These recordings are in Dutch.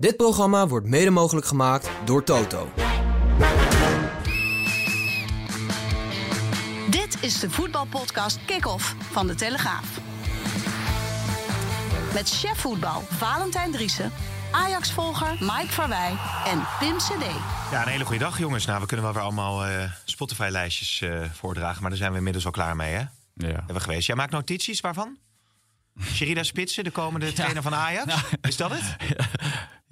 Dit programma wordt mede mogelijk gemaakt door Toto. Dit is de voetbalpodcast Kick-Off van De Telegraaf. Met chef voetbal Valentijn Driessen, Ajax-volger Mike Verwij en Pim CD. Ja, een hele goede dag jongens. Nou, we kunnen wel weer allemaal eh, Spotify-lijstjes eh, voordragen, maar daar zijn we inmiddels al klaar mee, hè? Ja. Hebben we geweest. Jij maakt notities waarvan? Sherida Spitsen, de komende trainer van Ajax? Is dat het?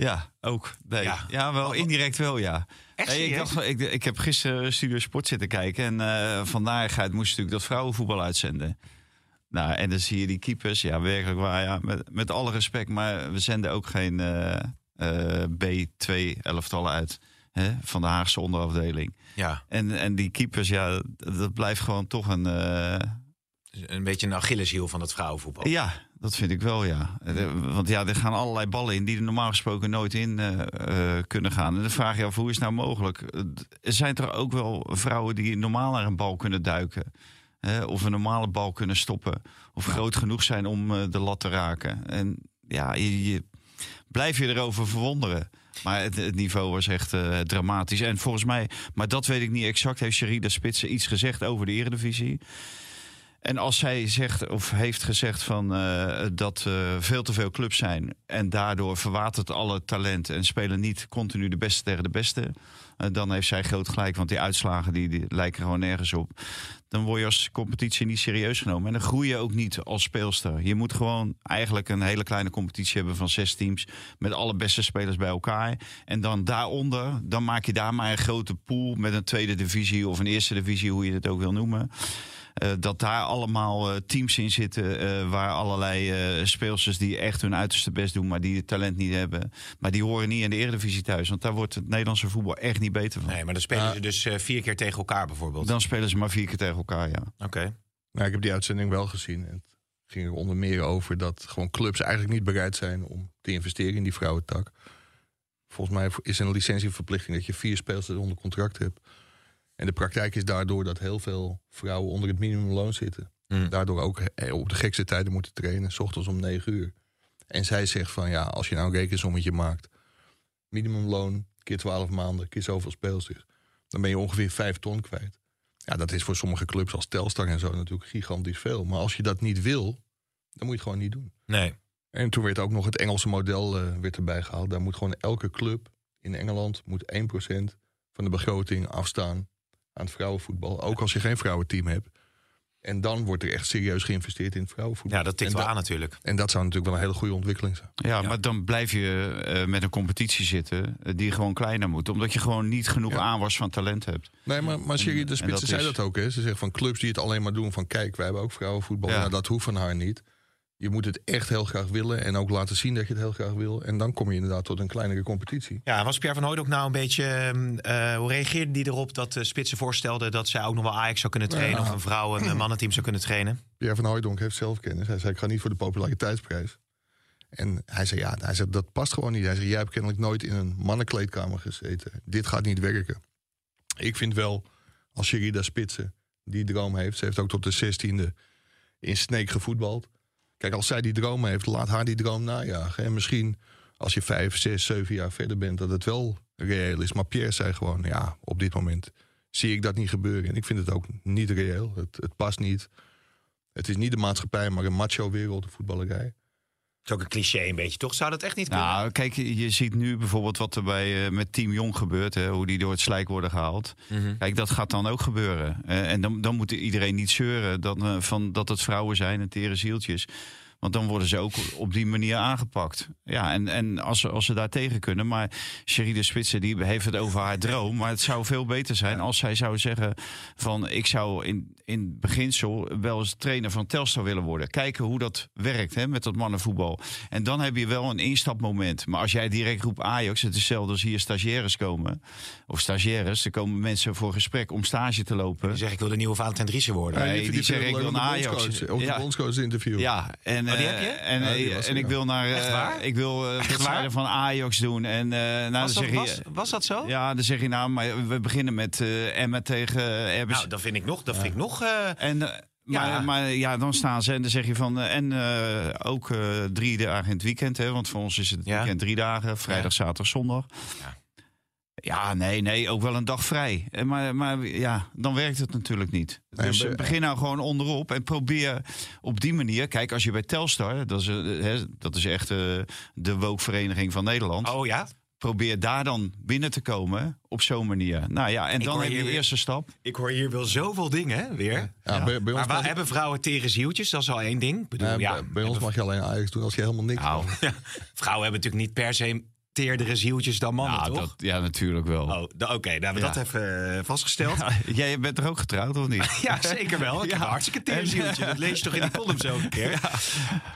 Ja, ook. Nee. Ja. Ja. wel indirect wel, ja. Echt Nee, ik, dacht, ik, ik heb gisteren Studio Sport zitten kijken. En eh van narigheid moest natuurlijk dat vrouwenvoetbal uitzenden. Nou, en dan zie je die keepers. Ja, werkelijk waar. Ja, met, met alle respect. Maar we zenden ook geen eh, eh, B2-elftallen uit. Hè, van de Haagse onderafdeling. Ja, En, en die keepers, ja, dat blijft gewoon toch een... een beetje een Achilleshiel van het vrouwenvoetbal. Ja, dat vind ik wel, ja. Eh, Want ja, er gaan allerlei ballen in die er normaal gesproken nooit in eh, eh, kunnen gaan. En dan vraag je af, hoe is het nou mogelijk? Zijn er ook wel vrouwen die normaal naar een bal kunnen duiken. Hè, of een normale bal kunnen stoppen. Of groot genoeg zijn om de lat te raken. En ja, je, je blijf je erover verwonderen. Maar het, het niveau was echt dramatisch. En volgens mij, maar dat weet ik niet exact, heeft Sherida Spitsen iets gezegd over de eredivisie. En als zij zegt of heeft gezegd van, eh, dat uh, veel te veel clubs zijn en daardoor verwatert alle talent en spelen niet continu de beste tegen de beste, uh, dan heeft zij groot gelijk, want die uitslagen die, die lijken gewoon nergens op. Dan word je als competitie niet serieus genomen en dan groei je ook niet als speelster. Je moet gewoon eigenlijk een hele kleine competitie hebben van zes teams met alle beste spelers bij elkaar. En dan daaronder, dan maak je daar maar een grote pool met een tweede divisie of een eerste divisie, hoe je het ook wil noemen. Uh, dat daar allemaal uh, teams in zitten uh, waar allerlei speelsters die echt hun uiterste best doen, maar die het talent niet hebben. Maar die horen niet in de Eredivisie thuis, want daar wordt het Nederlandse voetbal echt niet beter van. Nee, maar dan spelen ze dus vier keer tegen elkaar bijvoorbeeld. Dan spelen ze maar vier keer tegen elkaar, ja. Oké. Okay. Nou, ik heb die uitzending wel gezien. En het ging er onder meer over dat gewoon clubs eigenlijk niet bereid zijn om te investeren in die vrouwentak. Volgens mij is een licentieverplichting dat je vier speelsters onder contract hebt. En de praktijk is daardoor dat heel veel vrouwen onder het minimumloon zitten. Mm. Daardoor ook op de gekste tijden moeten trainen, s ochtends om 9 uur. En zij zegt van ja, als je nou een rekensommetje maakt, minimumloon keer 12 maanden, keer zoveel speelsters, dan ben je ongeveer 5 ton kwijt. Ja, dat is voor sommige clubs als Telstar en zo natuurlijk gigantisch veel. Maar als je dat niet wil, dan moet je het gewoon niet doen. Nee. En toen werd ook nog het Engelse model uh, werd erbij gehaald. Daar moet gewoon elke club in Engeland moet 1% van de begroting afstaan aan het vrouwenvoetbal. Ook als je geen vrouwenteam hebt. En dan wordt er echt serieus geïnvesteerd in het vrouwenvoetbal. Ja, dat tikt wel aan natuurlijk. En dat zou natuurlijk wel een hele goede ontwikkeling zijn. Ja, ja. maar dan blijf je uh, met een competitie zitten uh, die gewoon kleiner moet. Omdat je gewoon niet genoeg ja. aanwas van talent hebt. Nee, maar, maar Sherry de Spitsen zei dat ook. Hè. Ze zegt van clubs die het alleen maar doen van... kijk, wij hebben ook vrouwenvoetbal. Ja. Nou, dat hoeft van haar niet. Je moet het echt heel graag willen en ook laten zien dat je het heel graag wil. En dan kom je inderdaad tot een kleinere competitie. Ja, was Pierre van Hooyd ook nou een beetje... Uh, hoe reageerde die erop dat uh, Spitsen voorstelde... dat zij ook nog wel Ajax zou kunnen trainen... Ja. of een vrouw een mannenteam zou kunnen trainen? Pierre van Hooydonk heeft zelf kennis. Hij zei, ik ga niet voor de populariteitsprijs. En hij zei, ja, hij zei, dat past gewoon niet. Hij zei, jij hebt kennelijk nooit in een mannenkleedkamer gezeten. Dit gaat niet werken. Ik vind wel, als Sherida Spitsen die droom heeft... ze heeft ook tot de 16e in Sneek gevoetbald... Kijk, als zij die droom heeft, laat haar die droom najagen. En misschien als je vijf, zes, zeven jaar verder bent, dat het wel reëel is. Maar Pierre zei gewoon, ja, op dit moment zie ik dat niet gebeuren. En ik vind het ook niet reëel. Het, het past niet. Het is niet de maatschappij, maar een macho-wereld, de voetballerij. Is ook een cliché een beetje, toch? Zou dat echt niet kunnen? Nou, kijk, je ziet nu bijvoorbeeld wat er bij, uh, met Team Jong gebeurt. Hè, hoe die door het slijk worden gehaald. Mm -hmm. Kijk, dat gaat dan ook gebeuren. Uh, en dan, dan moet iedereen niet zeuren dat, uh, van, dat het vrouwen zijn en tere zieltjes. Want dan worden ze ook op die manier aangepakt. Ja, en, en als, ze, als ze daar tegen kunnen. Maar Cherie de Spitsen die heeft het over haar droom. Maar het zou veel beter zijn als zij zou zeggen van... ik zou in, in beginsel wel eens trainer van Telstar willen worden. Kijken hoe dat werkt hè, met dat mannenvoetbal. En dan heb je wel een instapmoment. Maar als jij direct roept Ajax, het is hetzelfde als hier stagiaires komen. Of stagiaires, er komen mensen voor gesprek om stage te lopen. Die zeg ik wil de nieuwe Valentijn Driessen worden. Nee, die vindt zeg het ik wil naar Ajax. Of de Ja. bondscoach interview. Ja, en, Oh, die heb eh, je? en, die eh, en ik wil naar Echt eh, waar? ik wil wedstrijden van Ajax doen. En eh nou, dan was, dat, zeg je, was, was dat zo? ja, dan zeg je nou, maar we beginnen met eh Emma tegen uh, Nou, dat vind ik nog. Dat vind ik nog eh, En, maar, Ja. maar ja, dan staan ze en dan zeg je van. en eh, ook eh, drie dagen in het weekend, hè, want voor ons is het Ja. weekend drie dagen: vrijdag, zaterdag, zondag. Ja. Ja, nee, nee, ook wel een dag vrij. En Maar, maar ja, dan werkt het natuurlijk niet. Nee, dus eh, begin nou gewoon onderop en probeer op die manier. Kijk, als je bij Telstar, dat is, eh, hè, dat is echt eh, de wookvereniging van Nederland. Oh ja? Probeer daar dan binnen te komen op zo'n manier. Nou ja, en Ik dan heb je de eerste stap. Ik hoor hier wel zoveel dingen hè, weer. Ja, bij, bij Maar waar hebben vrouwen tere zieltjes? Dat is al één ding. Ik bedoel, ja, bij, bij ons mag je alleen Ajax doen als je helemaal niks Nou, vrouwen hebben natuurlijk niet per se teerdere zieltjes dan mannen, ja, toch? dat, ja, natuurlijk wel. Oh, oké, nou hebben we Ja. dat even eh, vastgesteld. Ja. Jij bent er ook getrouwd, of niet? zeker wel. Ik heb Ja. een hartstikke teer zieltje. Dat lees je toch in die column zo een keer.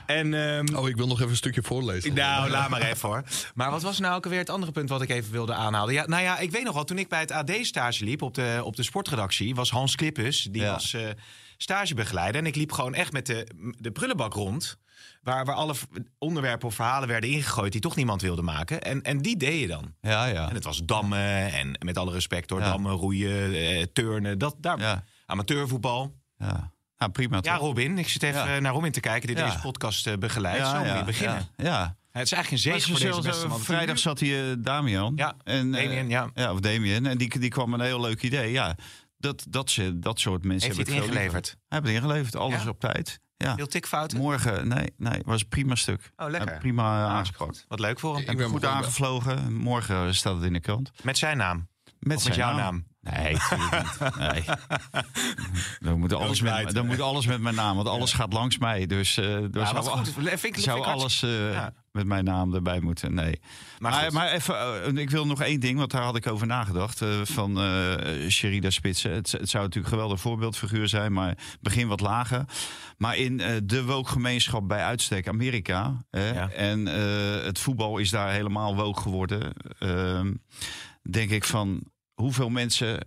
En, ehm, Oh, ik wil nog even een stukje voorlezen. Nou, laat maar even hoor. Maar wat was nou ook alweer het andere punt wat ik even wilde aanhalen? Ja, nou ja, ik weet nog wel, toen ik bij het AD stage liep op de, op de sportredactie, was Hans Klippus, die Ja. was eh, stagebegeleider. En ik liep gewoon echt met de, de prullenbak rond. Waar, waar alle onderwerpen of verhalen werden ingegooid die toch niemand wilde maken. En, en die deed je dan. Ja, ja. En het was dammen en met alle respect hoor, Ja. dammen, roeien, eh, turnen, dat, daar, Ja. amateurvoetbal. ja. Nou, prima Ja? Robin, ik zit even Ja. eh, naar Robin te kijken die deze podcast eh, begeleidt. Zo moet je beginnen. Ja. Het is eigenlijk een zegen voor deze beste man. Vrijdag zat hier Damian. Ja, en, Damien, ja. ja. Of Damien. En die, die kwam met een heel leuk idee. Ja, dat, dat, ze, dat soort mensen Heeft hebben het ingeleverd? Hij heeft het ingeleverd. Alles Ja? op tijd. Ja. Veel tikfouten? Morgen, nee, nee, was een prima stuk. Oh, lekker. Prima Ah, aangepakt. Wat leuk voor hem. Ik ben goed aangevlogen. Morgen staat het in de krant. Met zijn naam. Met, Of met zijn jouw naam. Nee, natuurlijk niet. Nee. Dan, moet alles met, dan moet alles met mijn naam, want alles gaat langs mij. Dus eh er Ja, zou, wat goed. Vind ik, vind zou ik alles eh, Ja. Met mijn naam erbij moeten. Nee. Maar Maar, maar, even, eh, ik wil nog één ding, want daar had ik over nagedacht. eh, van Sherida Spitsen. Het, het zou natuurlijk een geweldig voorbeeldfiguur zijn, maar begin wat lager. Maar in de wookgemeenschap bij uitstek Amerika. Ja. En het voetbal is daar helemaal woog geworden. ehm, denk ik van hoeveel mensen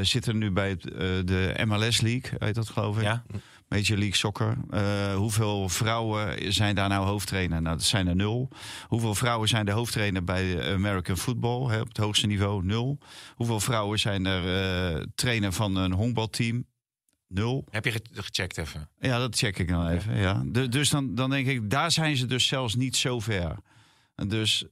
zitten nu bij het, de MLS League, heet dat geloof ik? Ja. Major League Soccer. Eh, hoeveel vrouwen zijn daar nou hoofdtrainer? Nou, dat zijn er nul. Hoeveel vrouwen zijn de hoofdtrainer bij American Football hè, op het hoogste niveau? Nul. Hoeveel vrouwen zijn er eh, trainer van een honkbalteam? Nul. Heb je ge- gecheckt even? Ja, dat check ik dan even. Ja. Du- dus dan, dan denk ik, daar zijn ze dus zelfs niet zo ver. Dus,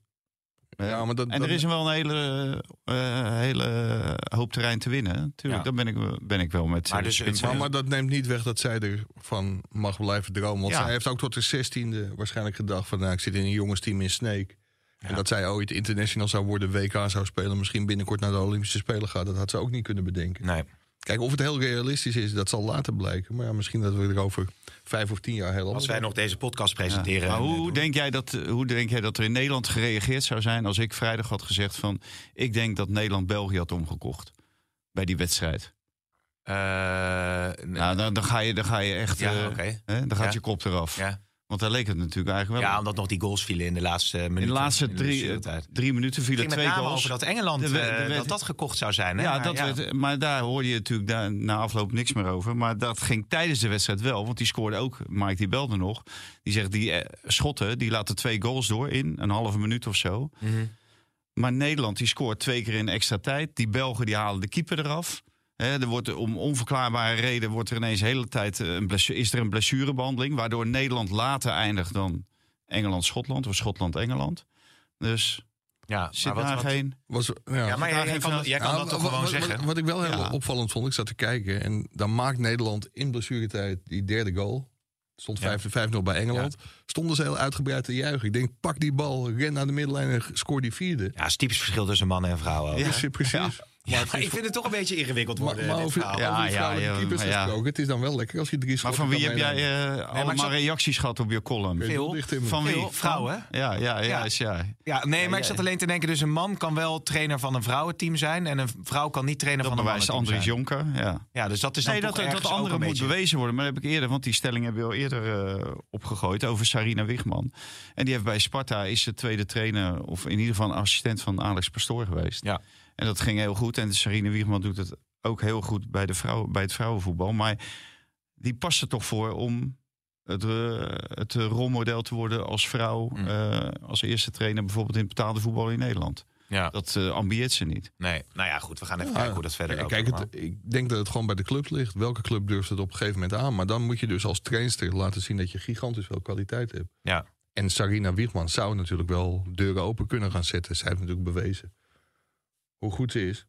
Ja, maar dat- en dat- er is wel een hele, eh, hele hoop terrein te winnen. Tuurlijk, Ja. daar ben ik, ben ik wel met Maar dus-. Maar, maar dat neemt niet weg dat zij ervan mag blijven dromen. Want Ja. zij heeft ook tot de 16e waarschijnlijk gedacht van... Nou, ik zit in een jongensteam in Sneek. En dat zij ooit international zou worden, WK zou spelen... misschien binnenkort naar de Olympische Spelen gaat. Dat had ze ook niet kunnen bedenken. Nee. Kijk, of het heel realistisch is, dat zal later blijken. Maar ja, misschien dat we er over vijf of tien jaar heel Als anders wij nog deze podcast presenteren. Maar hoe, eh, doen. denk jij dat, hoe denk jij dat er in Nederland gereageerd zou zijn als ik vrijdag had gezegd van ik denk dat Nederland België had omgekocht bij die wedstrijd? Eh, nee. Nou, dan, dan, ga je, dan ga je echt, Ja, eh, oké. hè, dan gaat Ja. je kop eraf. ja. Want daar leek het natuurlijk eigenlijk wel. ja, omdat nog die goals vielen in de laatste minuten. in de laatste in de drie, eh, drie minuten vielen twee goals. over dat Engeland, eh, dat dat gekocht zou zijn. Hè? ja, Maar dat Werd, maar daar hoorde je natuurlijk daar, na afloop niks meer over. Maar dat ging tijdens de wedstrijd wel. Want die scoorde ook, Mike die belde nog. Die zegt, die eh, schotten, die laten twee goals door in een halve minuut of zo. Mhm. Maar Nederland die scoort twee keer in extra tijd. Die Belgen die halen de keeper eraf. Hè, er wordt om onverklaarbare reden wordt er ineens de hele tijd eh, een blessure, is er een blessurebehandeling. Waardoor Nederland later eindigt dan Engeland-Schotland of Schotland-Engeland. Dus Ja, zit maar wat- daar wat- geen... Was, ja. Ja, maar daar jij, kan, jij kan Ja, dat toch wat- gewoon wat, zeggen? Wat, wat ik wel heel Ja. opvallend vond, ik zat te kijken... en dan maakt Nederland in blessuretijd die derde goal. Stond Ja. 5 5-0 bij Engeland. Stonden ze heel uitgebreid te juichen. Ik denk, pak die bal, ren naar de middenlijn en scoor die vierde. Ja, het is typisch verschil tussen mannen en vrouwen. ook? Precies, precies. Ja, maar ik vind het toch een beetje ingewikkeld Maar, worden, maar dit over. Ja, over ja, vrouwelijke ja, keepers maar ja. gesproken. Het is dan wel lekker als je drie Maar van wie heb jij eh, allemaal zat- reacties gehad op je column? Veel? Van wie? Veel vrouwen, Ja, ja, ja, Ja. is ja. Ja, nee, maar ik zat alleen te denken, dus een man kan wel trainer van een vrouwenteam zijn... en een vrouw kan niet trainer Dat van een mannenteam Andries zijn. Jonker. Ja. Ja, dus dat is dan Nee, dat, dat andere moet beetje- bewezen worden. Maar dat heb ik eerder, want die stelling hebben we al eerder eh, opgegooid over Sarina Wigman. En die heeft bij Sparta is de tweede trainer, of in ieder geval assistent van Alex Pastoor geweest. Ja. En dat ging heel goed. En Sarina Wigman doet het ook heel goed bij, de vrouw, bij het vrouwenvoetbal. Maar die past er toch voor om het, eh, het rolmodel te worden als vrouw, Mm. eh, als eerste trainer bijvoorbeeld in het betaalde voetbal in Nederland. Ja, Dat eh, ambieert ze niet. nee. Nou ja, goed, we gaan even Ja, kijken hoe dat verder. Kijk, het, allemaal. ik denk dat het gewoon bij de club ligt. Welke club durft het op een gegeven moment aan? Maar dan moet je dus als trainster laten zien dat je gigantisch veel kwaliteit hebt. Ja. En Sarina Wiegman zou natuurlijk wel deuren open kunnen gaan zetten. Zij heeft natuurlijk bewezen hoe goed ze is.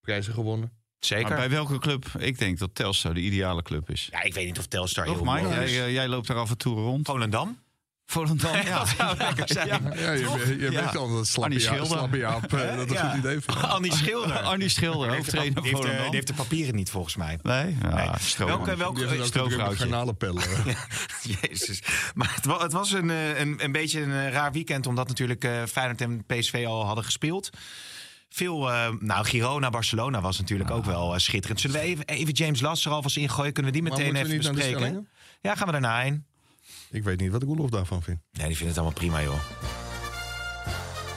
Prijzen gewonnen. Zeker. Maar bij welke club? Ik denk dat Telstar de ideale club is. Ja, ik weet niet of Telstar Toch, heel Mike? mooi Jij, is. eh, jij loopt daar af en toe rond. Volendam? Volendam, ja. Dat zou lekker zijn. Ja, je, je, je Ja. weet al dat slappe Annie ja, Schilder. slappe Jaap, eh, dat is Ja. een goed idee. Annie Schilder. Arnie Schilder, Die heeft de hoofdtrainer heeft, eh, Volendam. die heeft de papieren niet, volgens mij. Nee? Ja, Nee. stroom. Welke- welke- Stroofvrouwtje. garnalenpellen. Jezus. Maar het, wa- het was een, een, een beetje een raar weekend, omdat natuurlijk Feyenoord en PSV al hadden gespeeld. Veel, eh, nou, Girona, Barcelona was natuurlijk ook wel eh, schitterend. Zullen we even, even James Last er alvast ingooien? Kunnen we die Maar meteen even bespreken? Ja, gaan we daarna heen. Ik weet niet wat Roelof daarvan vindt. Nee, die vinden het allemaal prima, joh.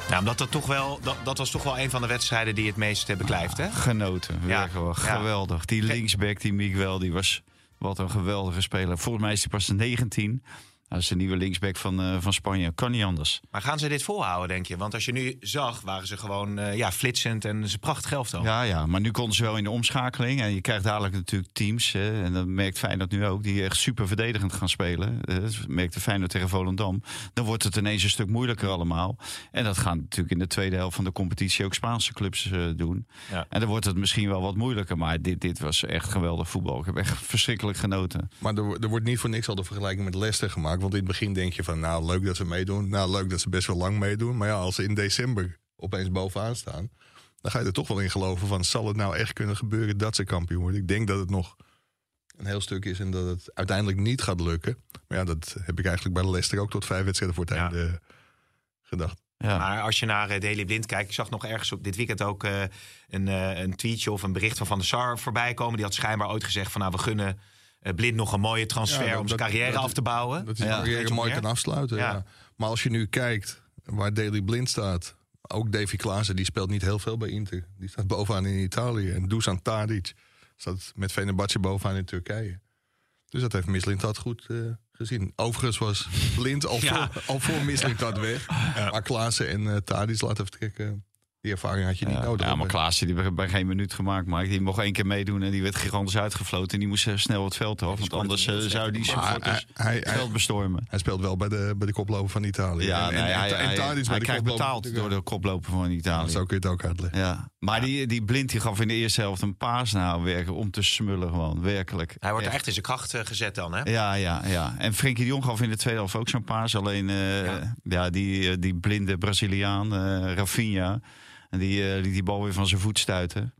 Nou, omdat dat toch wel, dat, dat was toch wel een van de wedstrijden die het meest eh, beklijft, hè? Genoten, Ja. Ja. Geweldig. Die linksback, die Miguel, die was wat een geweldige speler. Volgens mij is hij pas 19. Dat is de nieuwe linksback van, eh, van Spanje. Kan niet anders. Maar gaan ze dit volhouden, denk je? Want als je nu zag, waren ze gewoon eh, ja, flitsend en ze prachtig elftal. Ja, ja, maar nu konden ze wel in de omschakeling. En je krijgt dadelijk natuurlijk teams. Hè, en dat merkt Feyenoord nu ook. Die echt super verdedigend gaan spelen. Eh, Dat merkte Feyenoord tegen Volendam. Dan wordt het ineens een stuk moeilijker allemaal. En dat gaan natuurlijk in de tweede helft van de competitie ook Spaanse clubs eh, doen. Ja. En dan wordt het misschien wel wat moeilijker. Maar dit, dit was echt geweldig voetbal. Ik heb echt verschrikkelijk genoten. Maar er, er wordt niet voor niks al de vergelijking met Leicester gemaakt. Want in het begin denk je van, nou leuk dat ze meedoen. Nou leuk dat ze best wel lang meedoen. Maar ja, als ze in december opeens bovenaan staan... dan ga je er toch wel in geloven van, zal het nou echt kunnen gebeuren dat ze kampioen worden? Ik denk dat het nog een heel stuk is en dat het uiteindelijk niet gaat lukken. Maar ja, dat heb ik eigenlijk bij Leicester ook tot vijf wedstrijden voor het Ja. einde gedacht. Ja. Maar als je naar eh, Daily Blind kijkt, ik zag nog ergens op dit weekend ook eh, een, eh, een tweetje of een bericht van Van der Sar voorbij komen. Die had schijnbaar ooit gezegd van nou, we gunnen Blind nog een mooie transfer Ja, om zijn carrière dat- af te bouwen. Dat is Ja. een carrière mooi kan afsluiten. Ja. Ja. Maar als je nu kijkt waar Daily Blind staat... ook Davy Klaassen, die speelt niet heel veel bij Inter. Die staat bovenaan in Italië. En Dusan Tadic staat met Fenerbahce bovenaan in Turkije. Dus dat heeft Mislintat goed eh, gezien. Overigens was Blind al, Ja. voor, al voor Mislintat weg. Maar Klaassen en eh Tadic laten vertrekken... die ervaring had je niet Ja, nodig. ja, maar Klaasje die bij geen minuut gemaakt. Maar die mocht één keer meedoen en die werd gigantisch uitgefloten. En die moest eh, snel het veld af. Want anders eh, zou die supporters hij- hij- het veld bestormen. Hij speelt wel bij de, bij de koploper van Italië. Ja, en, nee, en, hij, en, en hij- Tadic bij hij de krijgt betaald door de koploper van Italië. Zo kun je het ook uitleggen. Ja, maar die, die blind die gaf in de eerste helft een paas nou werken om te smullen gewoon, werkelijk. Hij wordt echt in zijn kracht eh, gezet dan, hè? Ja, ja, ja. En Frenkie de Jong gaf in de tweede helft ook zo'n paas. Alleen eh, Ja. ja. die, die blinde Braziliaan, Rafinha, en die eh, liet die bal weer van zijn voet stuiten.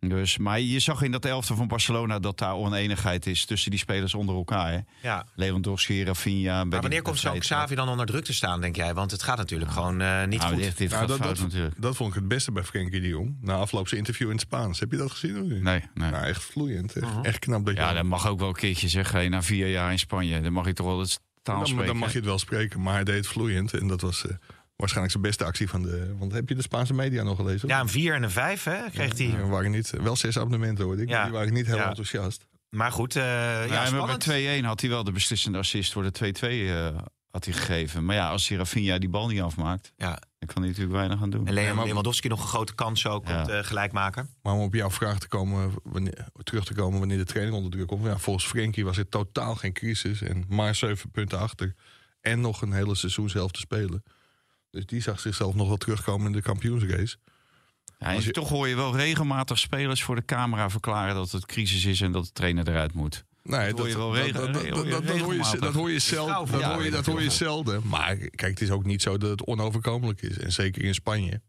Dus, maar je zag in dat elftal van Barcelona dat daar oneenigheid is tussen die spelers onder elkaar. Hè. Ja. Lewandowski, Rafinha. Maar wanneer komt zo'n Xavi dan onder druk te staan, denk jij? Want het gaat natuurlijk gewoon eh, niet Nou, goed. dit, dit Nou, gaat dat, fout dat, natuurlijk. dat vond ik het beste bij Frenkie de Jong. Na afloop zijn interview in het Spaans. Heb je dat gezien? Of niet? Nee, nee. Nou, echt vloeiend. Echt, Mhm. echt knap dat je... Ja, dat mag ook wel een keertje zeggen. Hey, na vier jaar in Spanje, dan mag ik toch wel het taal dan, spreken. dan mag je het wel spreken. Maar hij deed het vloeiend. En dat was eh, waarschijnlijk zijn beste actie van de... Want heb je de Spaanse media nog gelezen? Ja, een 4 en een 5 hè, kreeg hij. Er waren niet, wel zes abonnementen hoorde ik. Ja. Die waren niet heel Ja. enthousiast. Maar goed, eh ja, Ja, bij 2-1 had hij wel de beslissende assist voor de 2-2 eh, had hij gegeven. Maar ja, als hij Rafinha die bal niet afmaakt, Ja. dan kan hij natuurlijk weinig aan doen. En Leon maar- Lewandowski nog een grote kans ook Ja. op de gelijkmaker. Maar om op jouw vraag te komen, wanneer, terug te komen wanneer de training onder druk komt. Ja, volgens Frenkie was het totaal geen crisis. En maar zeven punten achter. En nog een hele seizoen zelf te spelen. Dus die zag zichzelf nog wel terugkomen in de kampioensrace. Ja, en als je- toch hoor je wel regelmatig spelers voor de camera verklaren dat het crisis is en dat de trainer eruit moet. Nee, dat, hoor je dat, hoor je, regelmatig. dat hoor je Dat, hoor zelden. Maar kijk, het is ook niet zo dat het onoverkomelijk is. En zeker in Spanje.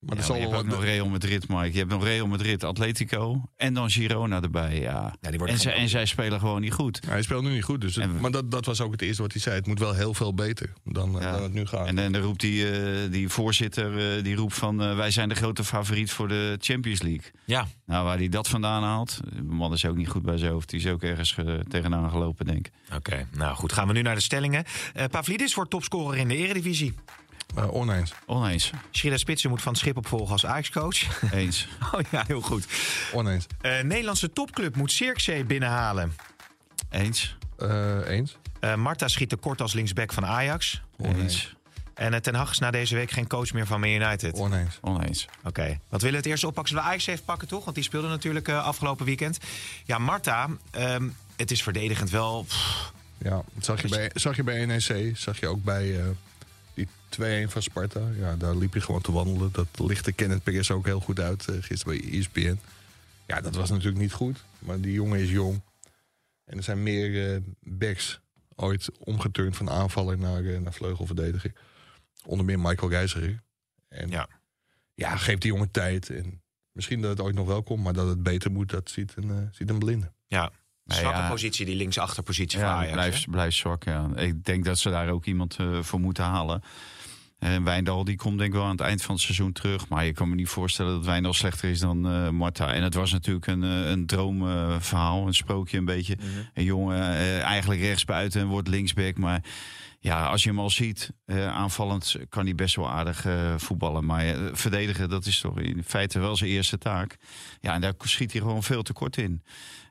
Maar Ja, maar zal je wel hebt ook nog Real Madrid, Mike. Je hebt nog Real Madrid, Atletico en dan Girona erbij. Ja. Ja, die worden en, zij, en zij spelen gewoon niet goed. Hij speelt nu niet goed, dus het- En we- maar dat, dat was ook het eerste wat hij zei. Het moet wel heel veel beter dan, Ja. dan het nu gaat. En, en dan roept die, eh, die voorzitter, eh, die roept van... eh, wij zijn de grote favoriet voor de Champions League. Ja, Nou, waar hij dat vandaan haalt... De man is ook niet goed bij zijn hoofd. Die is ook ergens tegenaan gelopen, denk ik. oké. Nou goed, gaan we nu naar de stellingen. Eh Pavlidis wordt topscorer in de eredivisie. Eh, oneens. Oneens. Sheila Spitsen moet van het schip opvolgen als Ajax-coach. Eens. oh ja, heel goed. Oneens. Eh, Nederlandse topclub moet Cirkzee binnenhalen. Eens. Eh, eens. Eh Marta schiet tekort als linksback van Ajax. Eens. En eh, Ten Hag is na deze week geen coach meer van Man United. Oké. Oneens. Oneens. Wat willen we het eerst oppakken? Zullen we Ajax even pakken, toch? Want die speelde natuurlijk eh, afgelopen weekend. Ja, Marta, ehm, het is verdedigend wel... pff, Ja, dat zag je bij, zag je bij NEC. Zag je ook bij eh, die 2-1 van Sparta. Ja, daar liep je gewoon te wandelen. Dat lichtte Kenneth Perez ook heel goed uit eh, gisteren bij ESPN. Ja, dat was natuurlijk niet goed. Maar die jongen is jong. En er zijn meer eh backs ooit omgeturnd van aanvaller naar, eh, naar vleugelverdediger. Onder meer Michael Reiziger. En Ja. ja. geef die jongen tijd. En misschien dat het ooit nog wel komt, maar dat het beter moet, dat ziet een, ziet een blinde. ja, zwakke ja. positie, die linksachterpositie van Ja, Ajax. hè? blijft blijf zwak. Ja. Ik denk dat ze daar ook iemand eh, voor moeten halen. En Wijndal die komt denk ik wel aan het eind van het seizoen terug. Maar je kan me niet voorstellen dat Wijndal slechter is dan eh Marta. En het was natuurlijk een, eh, een droomverhaal, een sprookje een beetje. Mhm. Een jongen eh, eigenlijk rechtsbuiten en wordt linksback. Maar ja, als je hem al ziet, eh, aanvallend kan hij best wel aardig eh, voetballen. Maar eh, verdedigen, dat is toch in feite wel zijn eerste taak. Ja, en daar schiet hij gewoon veel te kort in.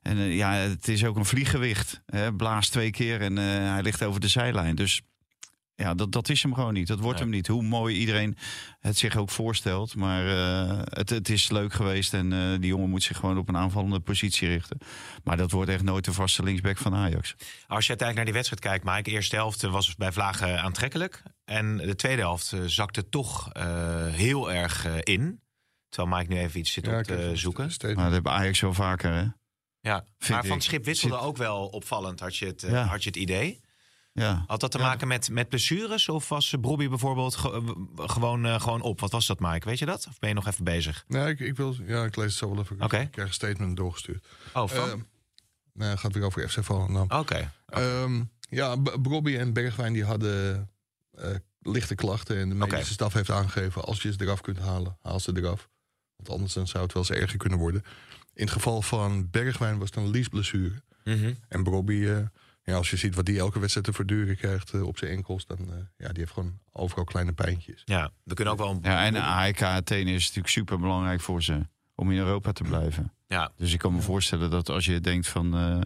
En eh, ja, het is ook een vlieggewicht. Hè? Blaast twee keer en eh, hij ligt over de zijlijn. Dus ja, dat, dat is hem gewoon niet. Dat wordt Nee. hem niet. Hoe mooi iedereen het zich ook voorstelt. Maar eh, het, het is leuk geweest. En eh, die jongen moet zich gewoon op een aanvallende positie richten. Maar dat wordt echt nooit de vaste linksback van Ajax. Als je uiteindelijk naar die wedstrijd kijkt, Mike, de eerste helft eh, was bij Vlagen aantrekkelijk. En de tweede helft zakte toch eh, heel erg in. Terwijl Mike nu even iets zit op te zoeken. steeds- Maar dat hebben Ajax wel vaker. Hè? Ja, Vind maar van ik. Schip wisselde Zit- ook wel opvallend, had je het, Ja. had je het idee. Ja. Had dat te maken met, met blessures? Of was Bobby bijvoorbeeld ge- eh, gewoon, eh, gewoon op? Wat was dat, Mike? Weet je dat? Of ben je nog even bezig? Nee, ik, ik, wil, ja, ik lees het zo wel even. Oké. Ik krijg een statement doorgestuurd. Oh, van? Ehm, nee, gaat weer over FC Volendam. Oké. Ehm, ja, B- Brobby en Bergwijn die hadden eh, lichte klachten. En de medische staf heeft aangegeven... als je ze eraf kunt halen, haal ze eraf. Want anders dan zou het wel eens erger kunnen worden. In het geval van Bergwijn was het een liesblessure. Mhm. En Brobby, eh, ja, als je ziet wat die elke wedstrijd te verduren krijgt eh, op zijn enkels... dan eh, ja, die heeft gewoon overal kleine pijntjes. Ja, we kunnen ook wel... Een, ja, en AEK Athene is natuurlijk super belangrijk voor ze. Om in Europa te blijven. ja, Dus ik kan me voorstellen dat als je denkt van... eh,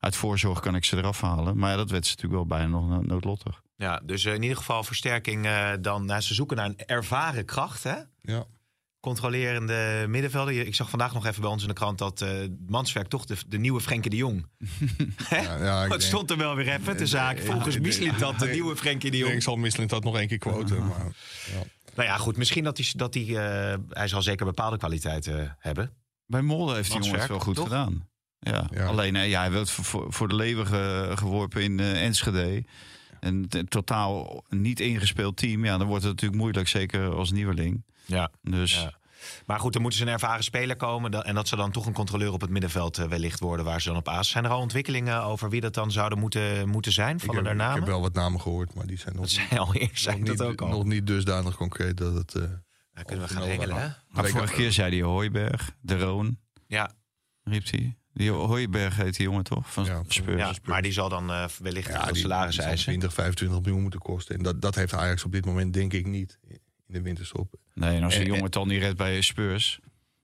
uit voorzorg kan ik ze eraf halen. Maar ja, dat werd ze natuurlijk wel bijna nog no- noodlottig. ja, dus in ieder geval versterking eh, dan... Nou, ze zoeken naar een ervaren kracht, hè? Ja, controlerende middenvelder. Ik zag vandaag nog even bij ons in de krant dat eh Manswerk toch de, de nieuwe Frenkie de Jong. Hè? ja, ja het denk- stond er wel weer even te zaak. Volgens ja, Mislit dat de ja, nieuwe Frenkie de Jong. ik zal Misselint dat nog één keer quoten. Maar, ja. Nou ja, goed. Misschien dat hij, dat hij, eh, hij zal zeker bepaalde kwaliteiten hebben. Bij Molde heeft die jongen het Manswerk, wel goed toch? gedaan. Ja. Ja. Alleen eh, ja, hij werd voor- voor, de leeuwen ge- geworpen in eh, Enschede. En t- totaal niet ingespeeld team. Ja, dan wordt het natuurlijk moeilijk, zeker als nieuweling. Ja. Dus Ja. Maar goed, er moet dus een ervaren speler komen. En dat ze dan toch een controleur op het middenveld eh, wellicht worden waar ze dan op aas. Zijn er al ontwikkelingen over wie dat dan zouden moeten, moeten zijn? Ik Vallen heb, daar ik namen? heb wel wat namen gehoord, maar die zijn nog, Dat niet- zei al eerst, nog, zei ik niet, dat ook al. nog niet dusdanig concreet dat het... eh, Dan kunnen we gaan hè? gaat. maar ik- vorige keer zei hij Hooiberg, de Roon, Ja, riep hij. Die Hooiberg heet die jongen toch? Van Ja, Spurs. ja, maar die zal dan eh, wellicht Ja, die, salaris die eisen. 20, 25 miljoen moeten kosten. En dat, dat heeft Ajax op dit moment denk ik niet in de winterstop. Nee, en als En- een jongen en- het dan niet redt bij Spurs...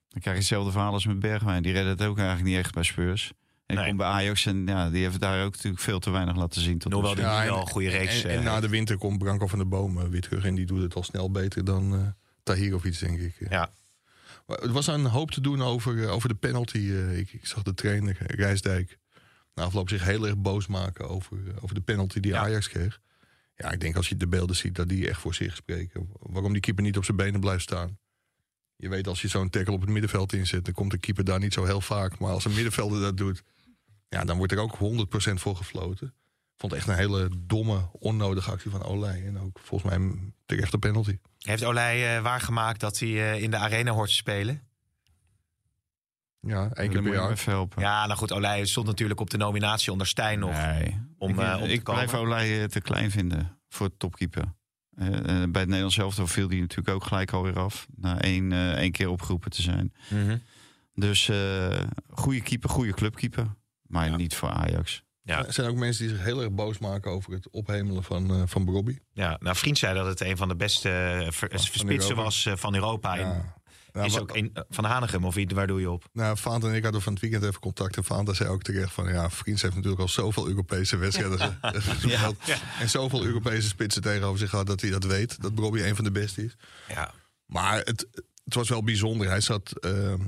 dan krijg je hetzelfde verhaal als met Bergwijn. Die redde het ook eigenlijk niet echt bij Spurs. En Nee. komt bij Ajax en ja, die heeft daar ook natuurlijk veel te weinig laten zien. Tot Nog wel nu die en- wel een goede reeks. En, en eh, na de winter komt Branko van der Boom eh, weer terug. En die doet het al snel beter dan eh Tahir of iets, denk ik. Ja. Maar Het was een hoop te doen over, eh, over de penalty. eh, ik, ik zag de trainer, eh, Rijsdijk, na afloop zich heel erg boos maken over, eh, over de penalty die Ja. Ajax kreeg. Ja, ik denk als je de beelden ziet dat die echt voor zich spreken. Waarom die keeper niet op zijn benen blijft staan. Je weet als je zo'n tackle op het middenveld inzet, dan komt de keeper daar niet zo heel vaak. Maar als een middenvelder dat doet, ja, dan wordt er ook 100% voor gefloten. vond echt een hele domme, onnodige actie van Olij. En ook volgens mij een terechte penalty. Heeft Olij eh, waargemaakt dat hij eh, in de arena hoort te spelen? Ja, één keer per jaar. even helpen. Ja, nou goed, Olij stond natuurlijk op de nominatie onder Stijn nog. Nee. om, ik, eh, om te ik blijf. Olij eh, te klein vinden voor topkeeper. Eh, eh, bij het Nederlands elftal viel die natuurlijk ook gelijk alweer af. Na één, eh, één keer opgeroepen te zijn. Mhm. Dus eh goede keeper, goede clubkeeper. Maar Ja. niet voor Ajax. Ja. Er zijn ook mensen die zich heel erg boos maken over het ophemelen van, eh van Robbie. Ja, nou, vriend zei dat het een van de beste ver- Van spitsen was van Europa. Ja. Nou, is ook een, van Hanegem, of wie- waar doe je op? Nou, Vaant en ik hadden van het weekend even contact. En Vaant zei ook terecht van... ja, Vriends heeft natuurlijk al zoveel Europese wedstrijden. Ja. En zoveel Europese spitsen tegenover zich gehad... dat hij dat weet, dat Robbie een van de beste is. Ja. Maar het, het was wel bijzonder. Hij zat ehm,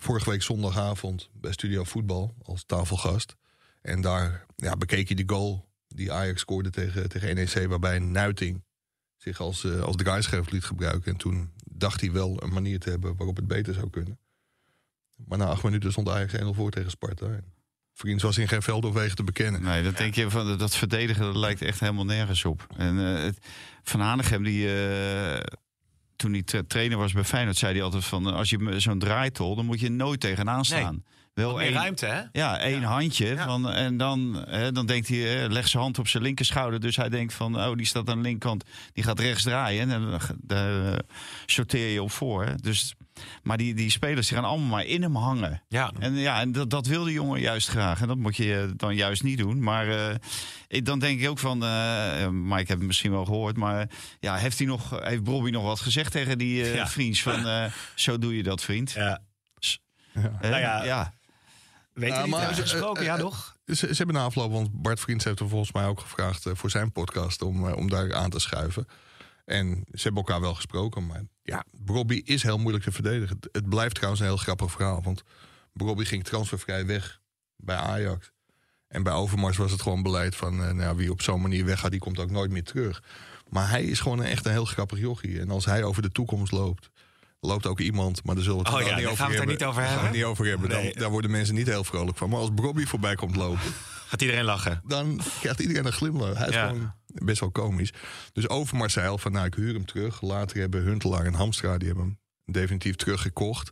vorige week zondagavond bij Studio Voetbal als tafelgast. En daar ja, bekeek hij de goal die Ajax scoorde tegen, tegen NEC... waarbij Nuiting zich als, eh, als draaischerf liet gebruiken. En toen dacht hij wel een manier te hebben waarop het beter zou kunnen. Maar na acht minuten stond Ajax 1-0 voor tegen Sparta. En Vriends was in geen veld of wegen te bekennen. Nee, dat denk je van dat verdedigen dat lijkt echt helemaal nergens op. En eh, Van Hanegem die eh, toen hij tra- trainer was bij Feyenoord zei hij altijd van eh, als je zo'n draaitol dan moet je nooit tegenaan staan. Wel Meer één- ruimte, hè? Ja, één handje. Van, en dan, hè, dan denkt hij, eh, legt zijn hand op zijn linkerschouder. Dus hij denkt van, oh, die staat aan de linkerkant. Die gaat rechts draaien. En dan, daar eh, sorteer je op voor. hè. Dus, maar die, die spelers die gaan allemaal maar in hem hangen. Ja. En ja, en dat, dat wil de jongen juist graag. En dat moet je eh, dan juist niet doen. Maar ik, dan denk ik ook van, eh maar ik heb het misschien wel gehoord. Maar ja, heeft, hij nog, heeft Bobby nog wat gezegd tegen die Ja. vriends? Van, zo doe je dat, vriend. ja. Nou ja, ja. Weet je niet, maar, hebben ze eh, gesproken? eh, ja, eh, toch? Ze, ze hebben na afloop, want Bart Vriends heeft er volgens mij ook gevraagd eh, voor zijn podcast om, eh, om daar aan te schuiven. En ze hebben elkaar wel gesproken, maar ja, Robbie is heel moeilijk te verdedigen. Het, het blijft trouwens een heel grappig verhaal, want Robbie ging transfervrij weg bij Ajax. En bij Overmars was het gewoon beleid van eh, nou, ja, wie op zo'n manier weggaat, die komt ook nooit meer terug. Maar hij is gewoon een, echt een heel grappig jochie. En als hij over de toekomst loopt, loopt ook iemand, maar daar zullen we het Oh ja, niet over gaan we het er hebben. niet over Daar gaan we hebben. niet over hebben. Dan, daar worden mensen niet heel vrolijk van. Maar als Robbie voorbij komt lopen, Gaat iedereen lachen? dan krijgt iedereen een glimlach. Hij is Ja. gewoon best wel komisch. Dus Overmars zei al van, nou, ik huur hem terug. Later hebben Huntelaar en Hamstra, die hebben hem definitief teruggekocht.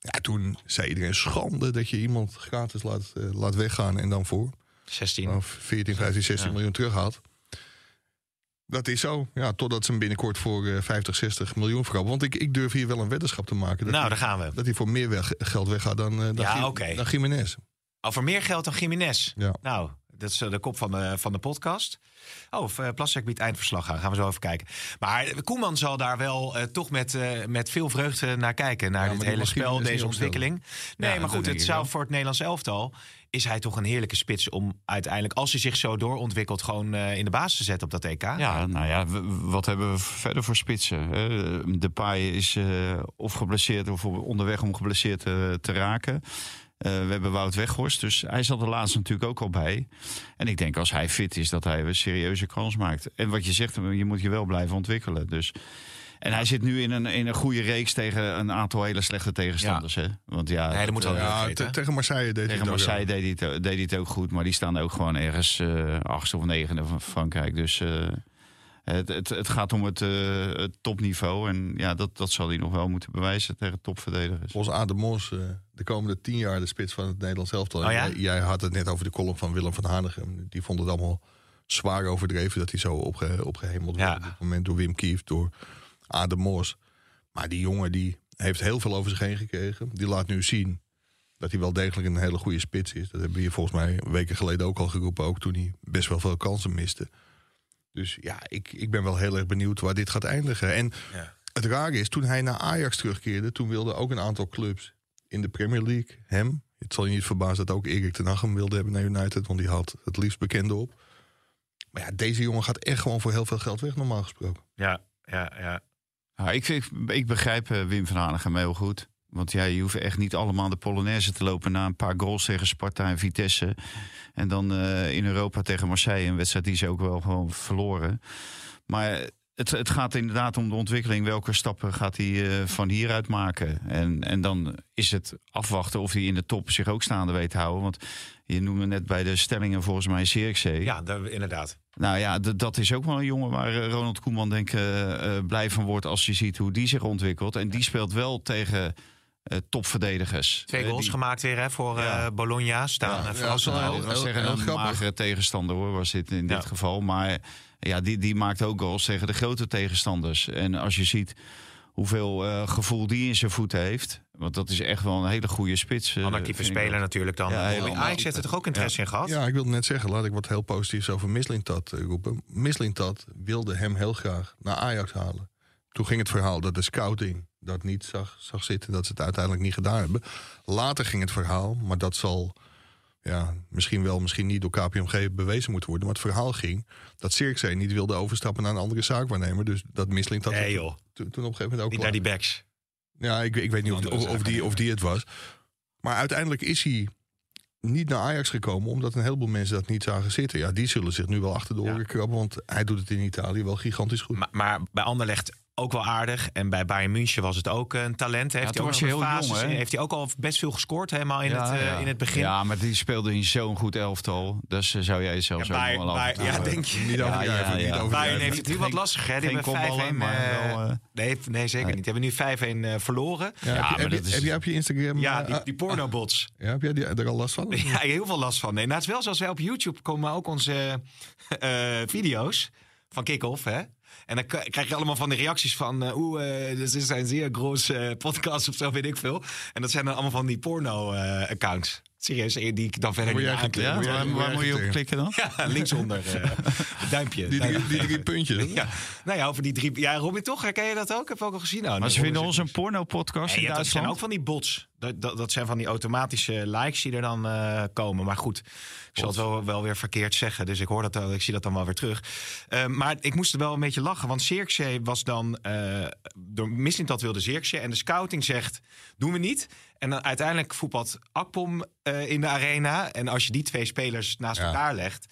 Ja, toen zei iedereen, schande dat je iemand gratis laat, eh, laat weggaan en dan voor 16. of 14, 15, 16 Ja. miljoen terughaalt. Dat is zo. Ja, totdat ze hem binnenkort voor eh, 50, 60 miljoen verkopen. Want ik, ik durf hier wel een weddenschap te maken. Dat, nou, daar gaan we. dat hij voor meer weg, geld weggaat dan, eh dan, Ja, oké. dan Jiménez. Over meer geld dan Jiménez. Ja. Nou, dat is eh, de kop van de, van de podcast. Oh, eh, Plastic biedt eindverslag aan. Gaan we zo even kijken. Maar Koeman zal daar wel eh, toch met, eh, met veel vreugde naar kijken. Naar maar dit hele spel, deze ontwikkeling. Nee, Ja, maar goed, het zou voor het Nederlands elftal... is hij toch een heerlijke spits om uiteindelijk... als hij zich zo doorontwikkelt, gewoon eh, in de basis te zetten op dat EK. Ja, nou ja, wat hebben we verder voor spitsen? De paai is eh, of geblesseerd of onderweg om geblesseerd eh, te raken. We hebben Wout Weghorst, dus hij zat er laatst natuurlijk ook al bij. En ik denk als hij fit is, dat hij een serieuze kans maakt. En wat je zegt, je moet je wel blijven ontwikkelen. Dus. En hij zit nu in een, in een goede reeks tegen een aantal hele slechte tegenstanders. Hè? Want ja, Nee, dat moet wel eh, Ja, vergeten, tegen Marseille deed hij tegen het ook Marseille deed hij, het, deed hij het ook goed, maar die staan ook gewoon ergens eh achtste of negende van Frankrijk. Dus eh, het, het, het gaat om het, eh, het topniveau. En ja, dat, dat zal hij nog wel moeten bewijzen tegen topverdedigers. Volgens Adem Mos eh, de komende tien jaar de spits van het Nederlands elftal. Oh ja? Jij- Jij had het net over de column van Willem van Hanegem. Die vond het allemaal zwaar overdreven dat hij zo opge, opgehemeld Ja. werd op dit moment door Wim Kieft, door Adem Mos. Maar die jongen die heeft heel veel over zich heen gekregen. Die laat nu zien dat hij wel degelijk een hele goede spits is. Dat hebben we hier volgens mij weken geleden ook al geroepen. Ook toen hij best wel veel kansen miste. Dus ja, ik, ik ben wel heel erg benieuwd waar dit gaat eindigen. En Ja. het rare is, toen hij naar Ajax terugkeerde... toen wilden ook een aantal clubs in de Premier League hem... het zal je niet verbazen dat ook Erik ten Hag hem wilde hebben naar United... want die had het liefst bekende op. Maar ja, deze jongen gaat echt gewoon voor heel veel geld weg, normaal gesproken. Ja, ja, ja. Ja, ik, ik, begrijp eh, Wim van Hanegem heel goed. Want ja, je hoeft echt niet allemaal de Polonaise te lopen... na een paar goals tegen Sparta en Vitesse. En dan eh, in Europa tegen Marseille. Een wedstrijd die ze ook wel gewoon verloren. Maar het, het gaat inderdaad om de ontwikkeling. Welke stappen gaat hij eh, van hieruit maken? En, en dan is het afwachten of hij in de top zich ook staande weet te houden. Want je noemde net bij de stellingen volgens mij Zirkzee. Ja, daar- inderdaad. Nou ja, dat is ook wel een jongen waar eh, Ronald Koeman denk ik eh, eh, blij van wordt als je ziet hoe die zich ontwikkelt. En die speelt wel tegen eh, topverdedigers. Twee goals die- gemaakt weer hè, voor eh, Ja. Bologna. Staan Ja, ja, was heel een grappig. magere tegenstander hoor, was dit in Ja. dit geval. Maar ja, die, die maakt ook goals tegen de grote tegenstanders. En als je ziet hoeveel eh, gevoel die in zijn voeten heeft. Want dat is echt wel een hele goede spits. eh, vind ik speler dat. natuurlijk dan. Ja. Ajax heeft er toch ook interesse in gehad? Ja, ik wilde net zeggen, laat ik wat heel positiefs over Mislintat eh, roepen. Mislintat wilde hem heel graag naar Ajax halen. Toen ging het verhaal dat de scouting dat niet zag, zag zitten, dat ze het uiteindelijk niet gedaan hebben. Later ging het verhaal, maar dat zal ja, misschien wel, misschien niet door KPMG bewezen moeten worden. Maar het verhaal ging dat Zirkzee niet wilde overstappen naar een andere zaakwaarnemer. Dus dat Mislintat Nee joh, toen, toen op een gegeven moment ook niet naar die backs. Ja, ik, ik weet niet of, of die, of die het was. Maar uiteindelijk is hij niet naar Ajax gekomen... omdat een heleboel mensen dat niet zagen zitten. Ja, die zullen zich nu wel achter de oren Ja. krabben... want hij doet het in Italië wel gigantisch goed. Maar, maar bij Anderlecht ook wel aardig. En bij Bayern München was het ook een talent. Heeft Ja, hij ook een heel fases jong, hè? Heeft hij ook al best veel gescoord helemaal in, het, eh, in het begin. Ja, maar die speelde in zo'n goed elftal. Dus eh, zou jij zelfs Ja, ook Bayern- wel Bayern- ja, denk je. Niet Ja, overdrijven, ja. Bayern heeft het nu wat lastiger. hè? Die geen hebben 5-1... kopballen, maar eh, wel, nee, nee, zeker nee. niet. Die hebben nu 5-1 eh, verloren. Ja, heb, Ja, je, maar heb, je, dat is- heb jij op je Instagram... Ja, die, die pornobots. ja, heb jij die, er al last van? Ja, heel veel last van. Nee, nou, het is wel zoals wij op YouTube komen ook onze eh, video's van Kick-Off, hè? En dan krijg je allemaal van de reacties van... eh Oeh, eh, dit is een zeer groot eh, podcast of zo, weet ik veel. En dat zijn dan allemaal van die porno-accounts. Serieus, die ik dan verder Word niet aanklik. Ja, Moet waar, moet waar moet je op klikken dan? Ja, linksonder. eh, duimpje. Die, drie, duimpje. die drie puntjes. Ja, nou ja, over die drie... Ja, Robin, toch? Herken je dat ook? Heb je ook al gezien? Nou, Maar ze vinden ons een porno-podcast in ja, dat zijn ook van die bots. Dat, dat, dat zijn van die automatische likes die er dan eh, komen. Maar goed, ik zal het wel, wel weer verkeerd zeggen. Dus ik hoor dat, ik zie dat dan wel weer terug. Eh, maar ik moest er wel een beetje lachen. Want Zirkzee was dan... eh door Missint dat wilde Zirkzee. En de scouting zegt, doen we niet. En dan uiteindelijk voetbalt Akpom eh, in de arena. En als je die twee spelers naast Ja. elkaar legt...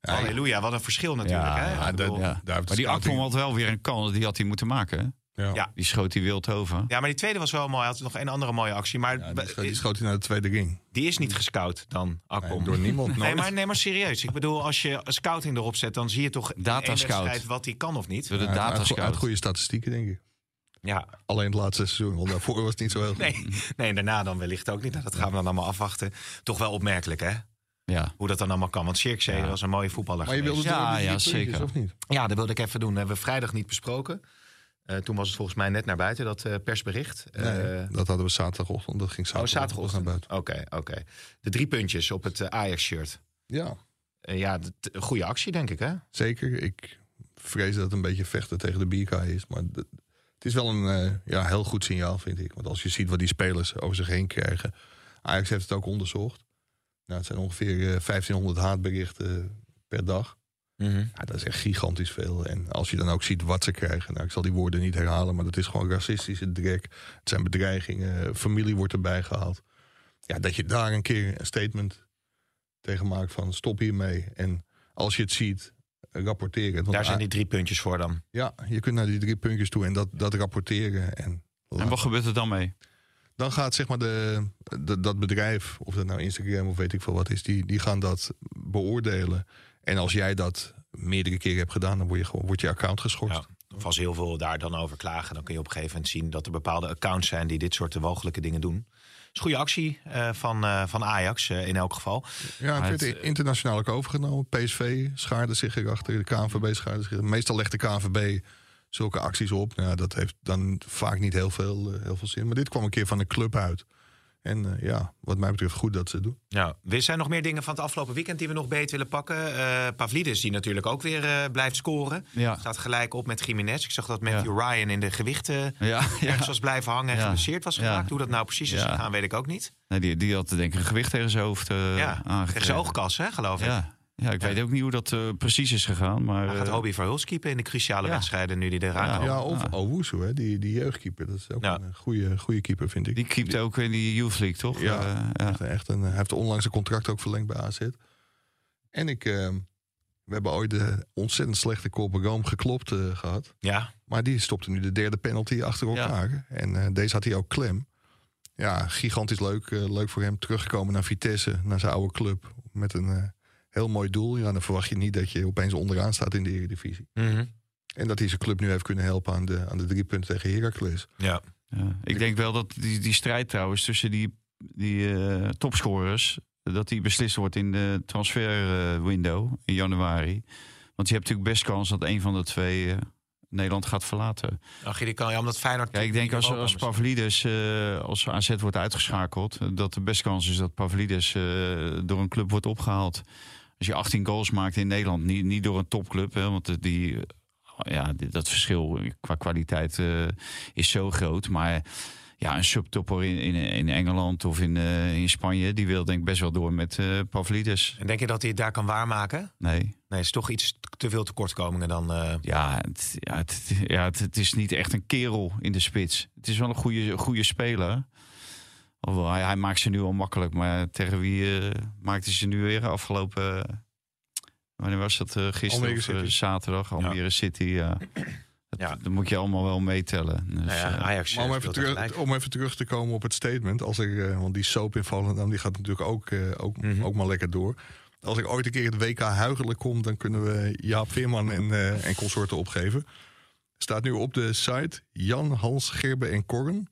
Ja, ja. Halleluja, wat een verschil natuurlijk. Ja, hè? bedoel- de Maar die Akpom had wel weer een kans, die had hij moeten maken. hè? Ja. Die schoot hij wild over. ja, maar die tweede was wel mooi. Hij had nog een andere mooie actie. Maar Ja, die, schoot, die schoot hij naar de tweede ring. die is niet gescout dan, Akpom. Nee, door niemand. Nee maar, nee, maar serieus. Ik bedoel, als je een scouting erop zet, dan zie je toch in Data scout. wedstrijd wat hij kan of niet. Door de uit- uit, datascout. uit goede statistieken, denk ik. Ja, Alleen het laatste seizoen, want daarvoor was het niet zo heel goed. nee, nee, daarna dan wellicht ook niet. Nou, dat gaan we dan allemaal afwachten. Toch wel opmerkelijk, hè? Ja. Hoe dat dan allemaal kan. Want Zirkzee Ja. was een mooie voetballer Maar je wilde geweest. Ja, ja, puntjes, zeker. of niet? Ja, dat wilde ik even doen. Dat hebben we vrijdag niet besproken. Eh, toen was het volgens mij net naar buiten, dat eh, persbericht. Nee, Eh, dat hadden we zaterdagochtend. Dat ging oh, zaterdag zaterdagochtend. naar buiten. Oké, oké. De drie puntjes op het Ajax-shirt. Ja, Eh, ja, goede actie, denk ik, hè? zeker. Ik vrees dat het een beetje vechten tegen de bierkaai is. Maar het is wel een eh, ja, heel goed signaal, vind ik. Want als je ziet wat die spelers over zich heen krijgen. Ajax heeft het ook onderzocht. Nou, het zijn ongeveer eh, 1500 haatberichten per dag. Ja, dat is echt gigantisch veel. En als je dan ook ziet wat ze krijgen. Nou, ik zal die woorden niet herhalen, maar dat is gewoon racistische drek. Het zijn bedreigingen. Familie wordt erbij gehaald. Ja, dat je daar een keer een statement tegen maakt van stop hiermee. En als je het ziet, rapporteren. Want Daar zijn die drie puntjes voor dan. Ja, je kunt naar die drie puntjes toe en dat, dat rapporteren. En, En wat gebeurt er dan mee? dan gaat zeg maar de, de- dat bedrijf, of dat nou Instagram of weet ik veel wat is, die, die gaan dat beoordelen. En als jij dat meerdere keren hebt gedaan, dan word je, gewoon, wordt je account geschorst. Ja. Of als heel veel daar dan over klagen, dan kun je op een gegeven moment zien dat er bepaalde accounts zijn die dit soort walgelijke dingen doen. Het is een goede actie eh, van, eh, van Ajax in elk geval. Ja, het werd internationaal ook overgenomen. PSV schaarde zich erachter, de KNVB schaarde zich. Meestal legt de KNVB zulke acties op. Nou, dat heeft dan vaak niet heel veel, eh, heel veel zin. Maar dit kwam een keer van de club uit. En eh, ja, wat mij betreft goed dat ze het doen. Ja, er zijn nog meer dingen van het afgelopen weekend die we nog beet willen pakken. Eh Pavlidis, die natuurlijk ook weer eh, blijft scoren. Ja. Staat gelijk op met Jiménez. Ik zag dat Matthew Ryan in de gewichten Ja, ergens ja. was blijven hangen en Ja. geblesseerd was Ja. geraakt. Hoe dat nou precies is Ja. gegaan, weet ik ook niet. Nee, die, die had denk ik een gewicht tegen zijn hoofd eh ja, aangekregen. tegen zijn oogkas, hè, geloof ik. Ja, ja ik Ja. weet ook niet hoe dat eh, precies is gegaan. Maar, Hij gaat eh, Hobie Verhulst keepen in de cruciale Ja. wedstrijden nu die eraan Ja. Ja, of ah. Owusu, hè, die, die jeugdkeeper. Dat is ook Ja. een goede, goede keeper, vind ik. die keept ook in die Youth League, toch? Ja. Eh, ja. Echt, echt een, hij heeft onlangs een contract ook verlengd bij AZ. En ik, eh, We hebben ooit de ontzettend slechte Corbegram geklopt eh, gehad. Ja, Maar die stopte nu de derde penalty achter elkaar. En eh, deze had hij ook klem. Ja, gigantisch leuk. eh, leuk voor hem. Teruggekomen naar Vitesse, naar zijn oude club. Met een eh, heel mooi doel. Ja, dan verwacht je niet dat je opeens onderaan staat in de Eredivisie. Mhm. En dat hij zijn club nu heeft kunnen helpen aan de, aan de drie punten tegen Heracles. ja. Ja, ik denk wel dat die, die strijd trouwens tussen die, die eh, topscorers... dat die beslist wordt in de transferwindow in januari. Want je hebt natuurlijk best kans dat een van de twee eh, Nederland gaat verlaten. Ach, die kan ja, omdat Feyenoord... Ja, ik denk als, als is. Pavlidis, eh, als AZ wordt uitgeschakeld... eh, dat de best kans is dat Pavlidis eh, door een club wordt opgehaald. Als je 18 goals maakt in Nederland, niet, niet door een topclub... Hè, want de- die, eh, ja, dat verschil qua kwaliteit eh, is zo groot. Maar ja, een subtopper in, in, in Engeland of in, eh, in Spanje... die wil denk ik best wel door met eh Pavlidis. En denk je dat hij het daar kan waarmaken? Nee. Nee, het is toch iets te veel tekortkomingen dan... eh, Ja, het, ja, het, ja het, het is niet echt een kerel in de spits. Het is wel een goede, goede speler. Alhoewel, hij, hij maakt ze nu al makkelijk. Maar tegen wie eh maakte ze nu weer afgelopen... eh, wanneer was dat? eh, gisteren Almere of City. zaterdag? Almere City, ja. Dat, Ja. dat moet je allemaal wel meetellen. Dus, nou ja, eh, Ajax Maar om even, terug, om even terug te komen op het statement. Als ik, eh, want die soap in Volendam die gaat natuurlijk ook, eh, ook, Mhm. ook maar lekker door. Als ik ooit een keer het WK Huigelijk kom... dan kunnen we Jaap Veerman en, eh, en consorten opgeven. Staat nu op de site Jan, Hans, Gerbe en Korren.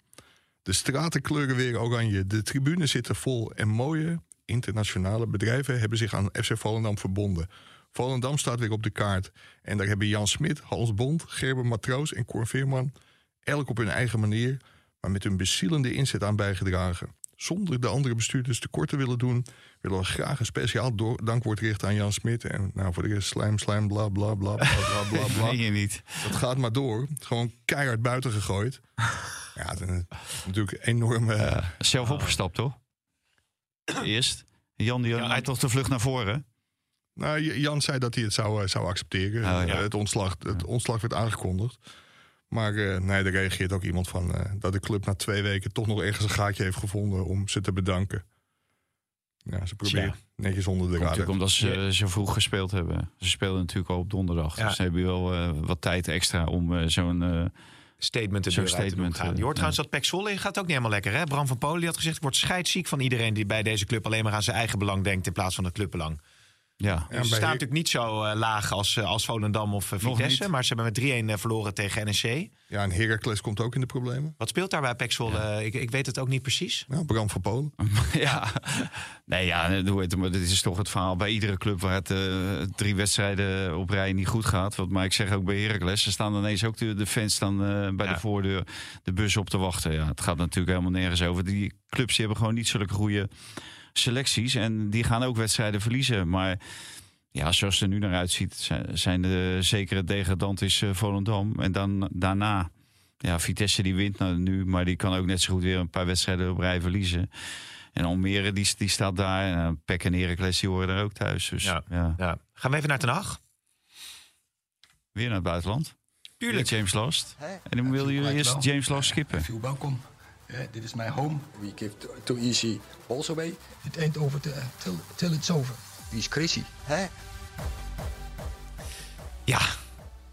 De straten kleuren weer oranje. De tribunes zitten vol. En mooie internationale bedrijven hebben zich aan FC Volendam verbonden. Volendam staat weer op de kaart. En daar hebben Jan Smit, Hans Bond, Gerben Matroos en Cor Veerman... elk op hun eigen manier, maar met hun bezielende inzet aan bijgedragen. Zonder de andere bestuurders tekort te willen doen... willen we graag een speciaal dankwoord richten aan Jan Smit. En nou, voor de rest slijm, slijm, bla, bla, bla, bla, bla, bla, bla. je niet. Dat gaat maar door. Gewoon keihard buiten gegooid. Ja, het is natuurlijk enorm... eh, Zelf opgestapt, toch? Eerst. Jan die Ja, hij- toch de vlucht naar voren. Nou, Jan zei dat hij het zou, eh, zou accepteren. Oh, ja. Eh, het, ontslag, het ontslag werd aangekondigd. Maar eh, nee, er reageert ook iemand van eh, dat de club na twee weken toch nog ergens een gaatje heeft gevonden om ze te bedanken. Ja, ze proberen netjes onder de radar. natuurlijk omdat ze zo vroeg gespeeld hebben. Ze speelden natuurlijk al op donderdag. Ja. Dus ze hebben wel eh, wat tijd extra om eh, zo'n... statement de Zo'n deur uit te doen statement, gaan. eh, Je hoort trouwens dat Pek Zwolle gaat ook niet helemaal lekker. Hè? Bram van Polen had gezegd... ik word scheidsziek van iedereen die bij deze club... alleen maar aan zijn eigen belang denkt in plaats van het clubbelang. Ja. Ja, ze staan natuurlijk niet zo eh, laag als, eh, als Volendam of Nog Vitesse. Maar ze hebben met 3-1 eh, verloren tegen NEC. Ja, en Heracles komt ook in de problemen. Wat speelt daar bij? Eh, Ik, ik weet het ook niet precies. Nou, Bram van Polen. ja. Nee, ja, hoe heet het, maar dit is toch het verhaal bij iedere club waar het eh, drie wedstrijden op rij niet goed gaat. Wat maar ik zeg ook bij Heracles, ze staan ineens ook de, de fans eh, bij Ja. de voordeur de bus op te wachten. Ja, het gaat natuurlijk helemaal nergens over. Die clubs die hebben gewoon niet zulke goede selecties en die gaan ook wedstrijden verliezen. Maar ja, zoals het er nu naar uitziet, zijn- de zekere degradant is eh, Volendam. En dan daarna, ja, Vitesse die wint nou nu, maar die kan ook net zo goed weer een paar wedstrijden op rij verliezen. En Almere die, die staat daar. En uh, Peck en Heracles die horen daar ook thuis. Dus Ja. ja. Ja. Gaan we even naar Den Haag? weer naar het buitenland. Tuurlijk. Met James Last. Hè? En dan willen jullie eerst wel. James Last skippen. Eh, dit is mijn home. We give too, easy balls away. It ain't over till, till, till it's over. Wie is crazy? Hè? Ja.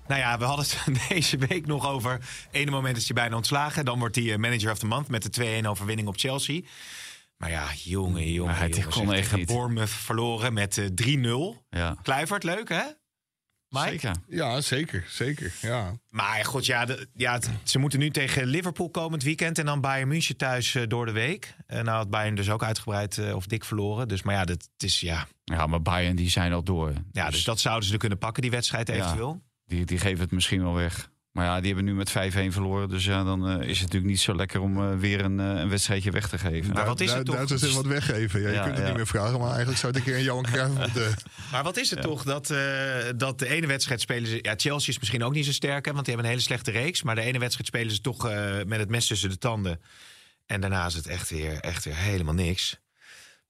Nou ja, we hadden het deze week nog over. Ene moment is hij bijna ontslagen. Dan wordt hij eh, manager of the month met de 2-1 overwinning op Chelsea. Maar ja, jongen, jongen. Maar hij jongen, kon echt tegen niet. Bournemouth verloren met eh, 3-0. Ja, Kluivert, leuk hè? Mike? zeker. Ja, zeker. Zeker, ja. Maar goed, ja, de- ja het- ze moeten nu tegen Liverpool komend weekend. En dan Bayern München thuis eh, door de week. En nou had Bayern dus ook uitgebreid eh, of dik verloren. Dus, maar ja, dat het is ja. Ja, maar Bayern die zijn al door. Ja, dus dat zouden ze er kunnen pakken, die wedstrijd Ja. eventueel. Die, die geven het misschien wel weg. Maar ja, die hebben nu met 5-1 verloren. Dus ja, dan eh, is het natuurlijk niet zo lekker om eh, weer een, eh, een wedstrijdje weg te geven. Maar wat is Du- het toch? Duitsers hebben wat weggeven. Ja, je kunt het ja. niet meer vragen, maar eigenlijk zou het een keer een Johan Cruijff moeten... Maar wat is het toch dat, eh, dat de ene wedstrijd spelen ze... Ja, Chelsea is misschien ook niet zo sterk, hè, want die hebben een hele slechte reeks. Maar de ene wedstrijd spelen ze toch eh, met het mes tussen de tanden. En daarna is het echt weer, echt weer helemaal niks.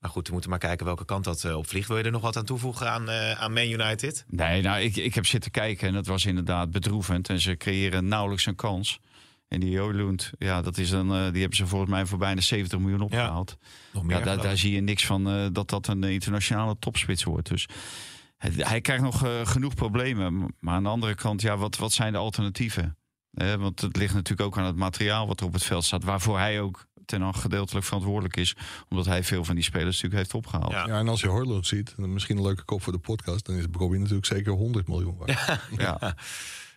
Maar goed, we moeten maar kijken welke kant dat eh, op vliegt. Wil je er nog wat aan toevoegen aan, eh, aan Man United? Nee, nou, ik, ik heb zitten kijken en dat was inderdaad bedroevend. En ze creëren nauwelijks een kans. En die Jolund, ja, dat is dan, eh, die hebben ze volgens mij voor bijna 70 miljoen opgehaald. Nog Ja, daar, geloof daar zie je niks van dat dat een internationale topspits wordt. Dus hij, krijgt nog genoeg problemen. Maar aan de andere kant, ja, wat, wat zijn de alternatieven? Eh, want het ligt natuurlijk ook aan het materiaal wat er op het veld staat. Waarvoor hij ook ten al gedeeltelijk verantwoordelijk is. Omdat hij veel van die spelers natuurlijk heeft opgehaald. Ja. Ja, en als je Horloot ziet, en misschien een leuke kop voor de podcast, dan is Bobby natuurlijk zeker 100 miljoen waard. Ja.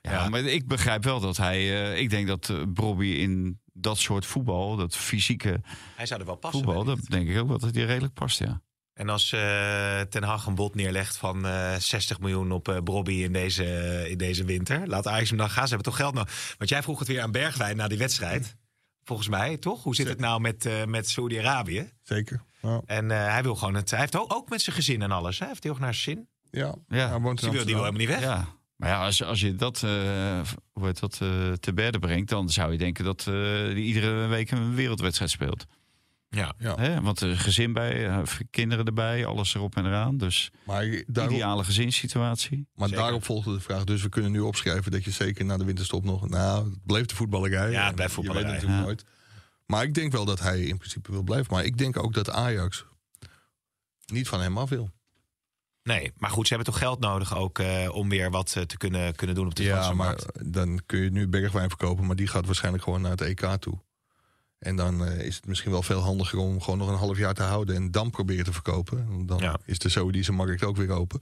Ja, maar ik begrijp wel dat hij. eh, ik denk dat eh, Bobby in dat soort voetbal, dat fysieke Hij zou er wel passen. voetbal, dat denk ik ook wel dat hij redelijk past. Ja. En als eh, Ten Hag een bod neerlegt van eh 60 miljoen op eh Brobby in deze, in deze winter. Laat Ajax hem dan gaan. Ze hebben toch geld nodig. Want jij vroeg het weer aan Bergwijn na die wedstrijd. Volgens mij, toch? Hoe zit het nou met, eh met Saudi-Arabië? Zeker. Ja. En eh, hij wil gewoon het. Hij heeft ook, ook met zijn gezin en alles. Hè? Hij heeft heel erg naar zijn zin. Ja, Ja. hij woont Dus in die wil, die wil Amsterdam. helemaal niet weg. ja. Maar ja, als, als je dat, eh, hoe heet dat eh, te berde brengt, dan zou je denken dat eh hij iedere week een wereldwedstrijd speelt. Ja. Ja. Hè? Want er gezin bij, eh, kinderen erbij, alles erop en eraan. Dus Maar, daarop, ideale gezinssituatie. maar Zeker. daarop volgde de vraag, dus we kunnen nu opschrijven dat je zeker na de winterstop nog... Nou, het bleef de voetballerij. Ja, het blijft Je weet voetballerij. natuurlijk Ja. nooit. Maar ik denk wel dat hij in principe wil blijven. Maar ik denk ook dat Ajax niet van hem af wil. Nee, maar goed, ze hebben toch geld nodig ook eh, om weer wat eh, te kunnen, kunnen doen op de Ja, maar transfermarkt. dan kun je nu Bergwijn verkopen, maar die gaat waarschijnlijk gewoon naar het EK toe. En dan eh, is het misschien wel veel handiger om gewoon nog een half jaar te houden en dan proberen te verkopen. Dan Ja. is de Saoedische markt ook weer open.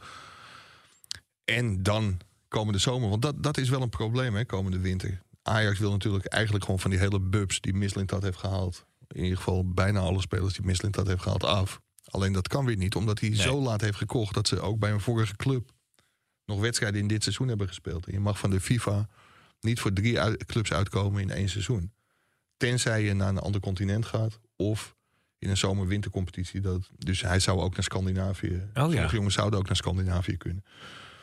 En dan komende zomer, want dat, dat is wel een probleem, hè, komende winter. Ajax wil natuurlijk eigenlijk gewoon van die hele bubs die Mislintat heeft gehaald. In ieder geval bijna alle spelers die Mislintat heeft gehaald af. Alleen dat kan weer niet, omdat hij zo laat heeft gekocht dat ze ook bij een vorige club nog wedstrijden in dit seizoen hebben gespeeld. En je mag van de FIFA niet voor drie uit- clubs uitkomen in één seizoen. Tenzij je naar een ander continent gaat of in een zomer-wintercompetitie. Dat, dus hij zou ook naar Scandinavië. ja. Sommige jongens zouden ook naar Scandinavië kunnen.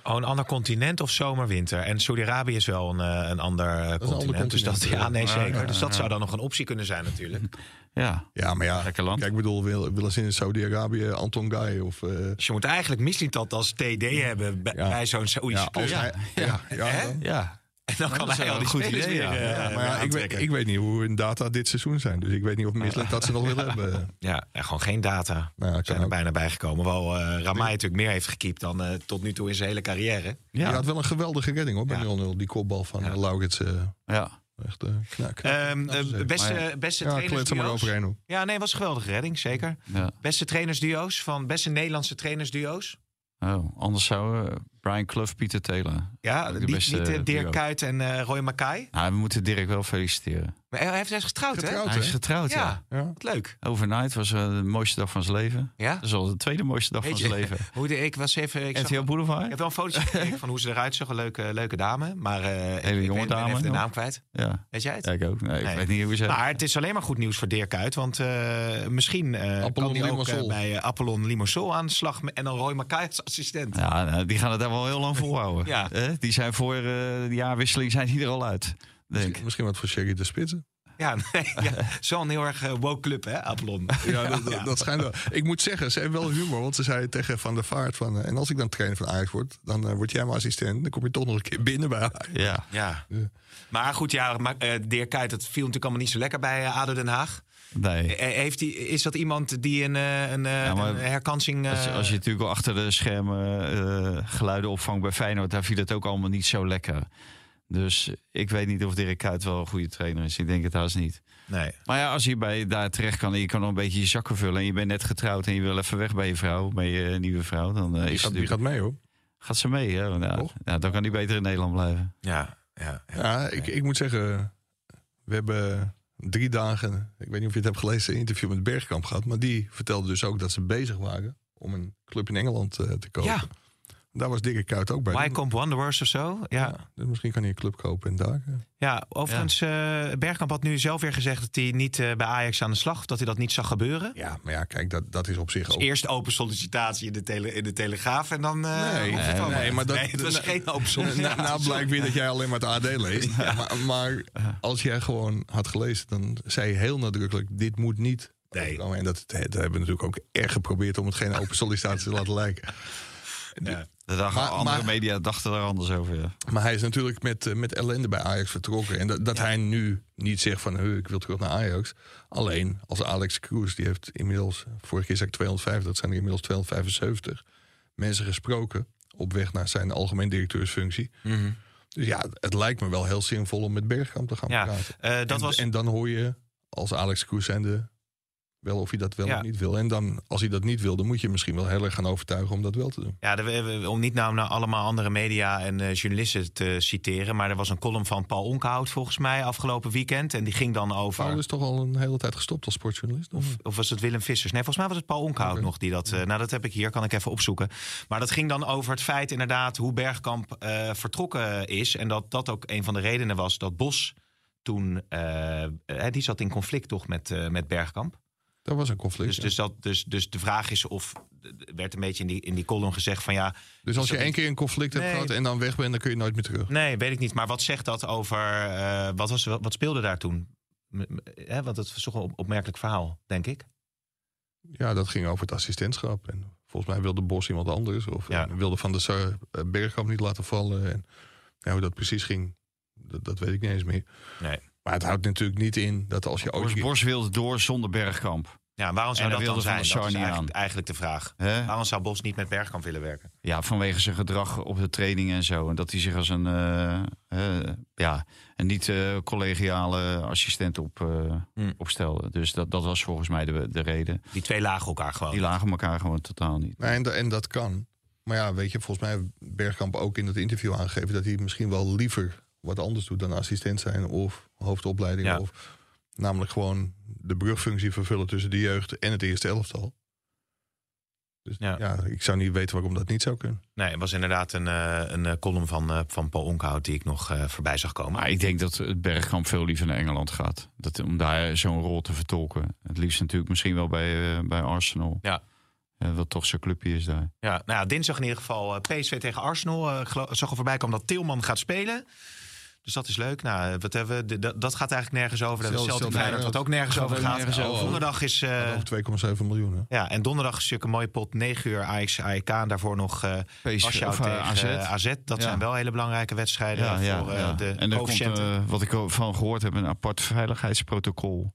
Oh, een ander continent of zomer, winter. En Saudi-Arabië is wel een, eh, een ander een continent. ander Dus dat, continent, ja, ja. nee, Ja, zeker. ja, dus dat ja. zou dan nog een optie kunnen zijn natuurlijk. Ja, Ja, maar ja, lekker land. kijk, ik bedoel, wil- willen ze in Saudi-Arabië Anton Gai of... eh, Dus je moet eigenlijk Mislintat als TD hebben bij, Ja. bij zo'n Saoedische ja, ja, ja, ja. En dan kan hij al die een goed spelers idee, weer, ja. eh, Ja, maar ja, ik, weet, ik weet niet hoe hun data dit seizoen zijn. Dus ik weet niet of Mislet dat ze nog willen hebben. Ja, gewoon geen data. Nou, ja, zijn er ook. bijna bijgekomen. Wel eh Ramai natuurlijk meer heeft gekiept dan eh, tot nu toe in zijn hele carrière. Die had wel een geweldige redding hoor, bij Ja. 0-0. Die kopbal van Ja. ja. Laurits. eh, ja. echt eh knak. Ehm, eh, zeker. beste, Maar beste ja, maar. Ja, nee, was een geweldige redding, zeker. ja. Beste trainersduo's van beste Nederlandse trainersduo's. Oh, anders zou eh, Brian Clough, Pieter Taylor. Ja, De niet, beste niet eh, Dirk duo. Kuyt en eh, Roy Mackay. Nou, we moeten Dirk wel feliciteren. Maar hij heeft hij is getrouwd, Getrouwd, Hij is hè? getrouwd, ja. hè? Ja, wat leuk. Overnight was eh, de mooiste dag van zijn leven. Ja? Dat is al de tweede mooiste dag Weet van je, zijn leven. Hoe de, ik was even... Ik, zag, RTL ik Boulevard? heb wel een fotootje gekeken van hoe ze eruit zag. Een leuke, leuke dame. Maar eh ik, ik jonge dame even de nog. naam kwijt. Ja. Weet jij het? ja, ik ook. Nee, ik Nee. weet niet hoe ze Maar het is alleen maar goed nieuws voor Dirk Kuyt. Want eh, misschien eh kan hij ook bij Apollon Limassol aan de slag. En dan Roy Mackay als assistent. Ja, nou, die gaan het daar wel heel lang volhouden. Ja. Eh, die zijn voor eh, de jaarwisseling zijn die er al uit. Denk. Misschien wat voor Shaggy de Spitsen. Ja, nee, ja. zo'n heel erg eh, woke club, hè, Apollon. Ja, dat, dat, dat schijnt wel. Ik moet zeggen, ze hebben wel humor. Want ze zei tegen Van der Vaart van... eh, en als ik dan trainer van Ajax word, dan eh, word jij mijn assistent. Dan kom je toch nog een keer binnen bij Ajax. Ja. Ja. Ja. Maar goed, ja, maar, eh Dirk Kuyt, dat viel natuurlijk allemaal niet zo lekker bij ADO Den Haag. Nee. Eh, Heeft die, is dat iemand die een, eh, een, eh, Ja, maar een herkansing... eh, Als, je- als je natuurlijk wel achter de schermen eh, geluiden opvangt bij Feyenoord, daar viel het ook allemaal niet zo lekker. Dus ik weet niet of Dirk Kuyt wel een goede trainer is. Ik denk het haast niet. Nee. Maar ja, als je bij daar terecht kan en je kan nog een beetje je zakken vullen en je bent net getrouwd en je wil even weg bij je vrouw, bij je nieuwe vrouw, dan eh, Die is gaat, die gaat mee hoor. gaat ze mee. Hè? Ja, Toch? ja, dan kan hij beter in Nederland blijven. Ja, ja, ja. Ja, ik, ik moet zeggen, we hebben drie dagen, ik weet niet of je het hebt gelezen, een interview met Bergkamp gehad. Maar die vertelde dus ook dat ze bezig waren om een club in Engeland eh, te kopen. Ja. Daar was Dirk Kuyt ook bij. Wycombe Wanderers of zo. Ja, Dus misschien kan hij een club kopen en daar. ja overigens, eh, Bergkamp had nu zelf weer gezegd dat hij niet eh, bij Ajax aan de slag, dat hij dat niet zag gebeuren. Ja, maar ja, kijk, dat, dat is op zich Dus ook. eerst open sollicitatie in de, tele, in de Telegraaf en dan... eh, Nee, het nee, maar dat- Nee, het was na- geen open sollicitatie. nou blijkt weer dat jij alleen maar het AD leest. Maar, maar als jij gewoon had gelezen, dan zei je heel nadrukkelijk: dit moet niet. Nee. En dat, dat hebben we natuurlijk ook erg geprobeerd om het geen open sollicitatie te laten lijken. Ja. De dag, Maar- andere maar- media dachten daar anders over. Ja. Maar hij is natuurlijk met, eh, met ellende bij Ajax vertrokken. En dat, dat hij nu niet zegt van "Huh, ik wil terug naar Ajax. Alleen als Alex Cruz, die heeft inmiddels, vorige keer zei ik 250, dat zijn er inmiddels 275 mensen gesproken op weg naar zijn algemeen directeursfunctie. Mhm. Dus ja, het lijkt me wel heel zinvol om met Bergkamp te gaan Ja, praten. eh, dat en, was... en dan hoor je als Alex Kroes zijnde wel of hij dat wel Ja. of niet wil. En dan, als hij dat niet wil, dan moet je misschien wel heel erg gaan overtuigen om dat wel te doen. Ja, de- om niet nou naar allemaal andere media en eh, journalisten te citeren. Maar er was een column van Paul Onkhout volgens mij afgelopen weekend. En die ging dan over. Paul is toch al een hele tijd gestopt als sportjournalist? Of, Of, was het Willem Vissers? Nee, volgens mij was het Paul Onkhout nog die dat. eh, nou, dat heb ik hier, kan ik even opzoeken. Maar dat ging dan over het feit inderdaad hoe Bergkamp eh, vertrokken is. En dat dat ook een van de redenen was dat Bos toen. die zat in conflict toch met, met Bergkamp. Dat was een conflict. Dus, ja. dus, dat, dus, dus de vraag is of. er werd een beetje in die, in die column gezegd van ja. Dus als je dat één keer een conflict hebt gehad en dan weg bent, dan kun je nooit meer terug. Nee, weet ik niet. Maar wat zegt dat over. eh, wat, was, wat speelde daar toen? Want het was toch een op- opmerkelijk verhaal, denk ik. Ja, dat ging over het assistentschap. En volgens mij wilde Bos iemand anders. Of Ja. eh, wilde Van de Sar eh, Bergkamp niet laten vallen. En ja, hoe dat precies ging, dat, dat weet ik niet eens meer. Nee. Maar het houdt natuurlijk niet in dat als je ooit... Bos, Bos wilde door zonder Bergkamp. Ja, waarom zou En dat dan zijn? Dat is eigenlijk, eigenlijk de vraag. Waarom zou Bos niet met Bergkamp willen werken? Ja, vanwege zijn gedrag op de training en zo. En dat hij zich als een, eh, eh, ja, een niet eh, collegiale assistent op, eh, Hmm. opstelde. Dus dat, dat was volgens mij de, de reden. Die twee lagen elkaar gewoon. Die lagen elkaar gewoon totaal niet. Nee, en, en dat kan. Maar ja, weet je, volgens mij heeft Bergkamp ook in het interview aangegeven... dat hij misschien wel liever wat anders doet dan assistent zijn of hoofdopleiding. Ja. Of namelijk gewoon de brugfunctie vervullen tussen de jeugd en het eerste elftal. Dus Ja. ja. ik zou niet weten waarom dat niet zou kunnen. Nee, het was inderdaad een, eh, een eh, column van, eh, van Paul Onkhout die ik nog eh, voorbij zag komen. Maar ik denk dat het Bergkamp veel liever naar Engeland gaat. Dat, om daar zo'n rol te vertolken. Het liefst natuurlijk misschien wel bij, bij Arsenal. Ja. Wat toch zijn clubje is daar. Ja, nou ja, dinsdag in ieder geval PSV tegen Arsenal. Eh, zag er voorbij komen dat Tilman gaat spelen. Dus dat is leuk. Nou, wat hebben we? De- dat, dat gaat eigenlijk nergens over. Dat Celtic zelfs- Feyenoord wat ook nergens Gaat over ook gaat. nergens over. Donderdag is... eh, Over 2,7 miljoen. Hè? ja, en donderdag is natuurlijk een mooie pot. 9 uur Ajax, AEK. En daarvoor nog eh PSV Warschau of, eh, tegen AZ. eh, AZ. Dat Ja. zijn wel hele belangrijke wedstrijden voor eh, de En er komt, eh, wat ik van gehoord heb, een apart veiligheidsprotocol.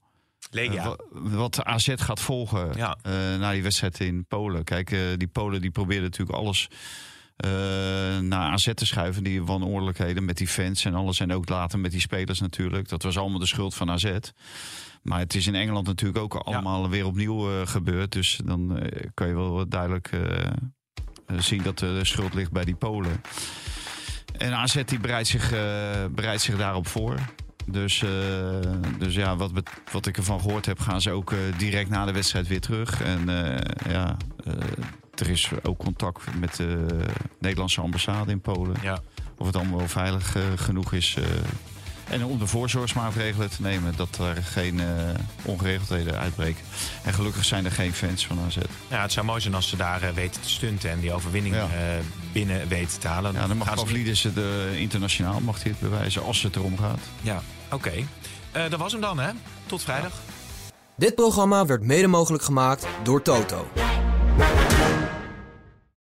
Eh, wa- wat AZ gaat volgen Ja. eh, na die wedstrijd in Polen. Kijk, eh, die Polen die probeerden natuurlijk alles eh, naar AZ te schuiven. Die wanordelijkheden met die fans en alles. En ook later met die spelers natuurlijk. Dat was allemaal de schuld van AZ. Maar het is in Engeland natuurlijk ook allemaal weer opnieuw eh, gebeurd. Dus dan eh, kan je wel duidelijk eh, eh, zien dat de schuld ligt bij die Polen. En AZ die bereidt zich, eh, bereidt zich daarop voor. Dus, eh, dus ja, wat, wat ik ervan gehoord heb, gaan ze ook eh, direct na de wedstrijd weer terug. En eh, ja, eh, er is ook contact met de Nederlandse ambassade in Polen. Ja. Of het allemaal wel veilig eh, genoeg is. eh, en om de voorzorgsmaatregelen te nemen dat er geen eh, ongeregeldheden uitbreken. En gelukkig zijn er geen fans van AZ. Ja, het zou mooi zijn als ze daar weten te stunten en die overwinning Ja. eh, binnen weten te halen. Ja, dan mag ze- Pavlidis het eh, internationaal mag hij het bewijzen als het erom gaat. Ja, oké. Eh, dat was hem dan, hè? Tot vrijdag. Dit programma werd mede mogelijk gemaakt door Toto.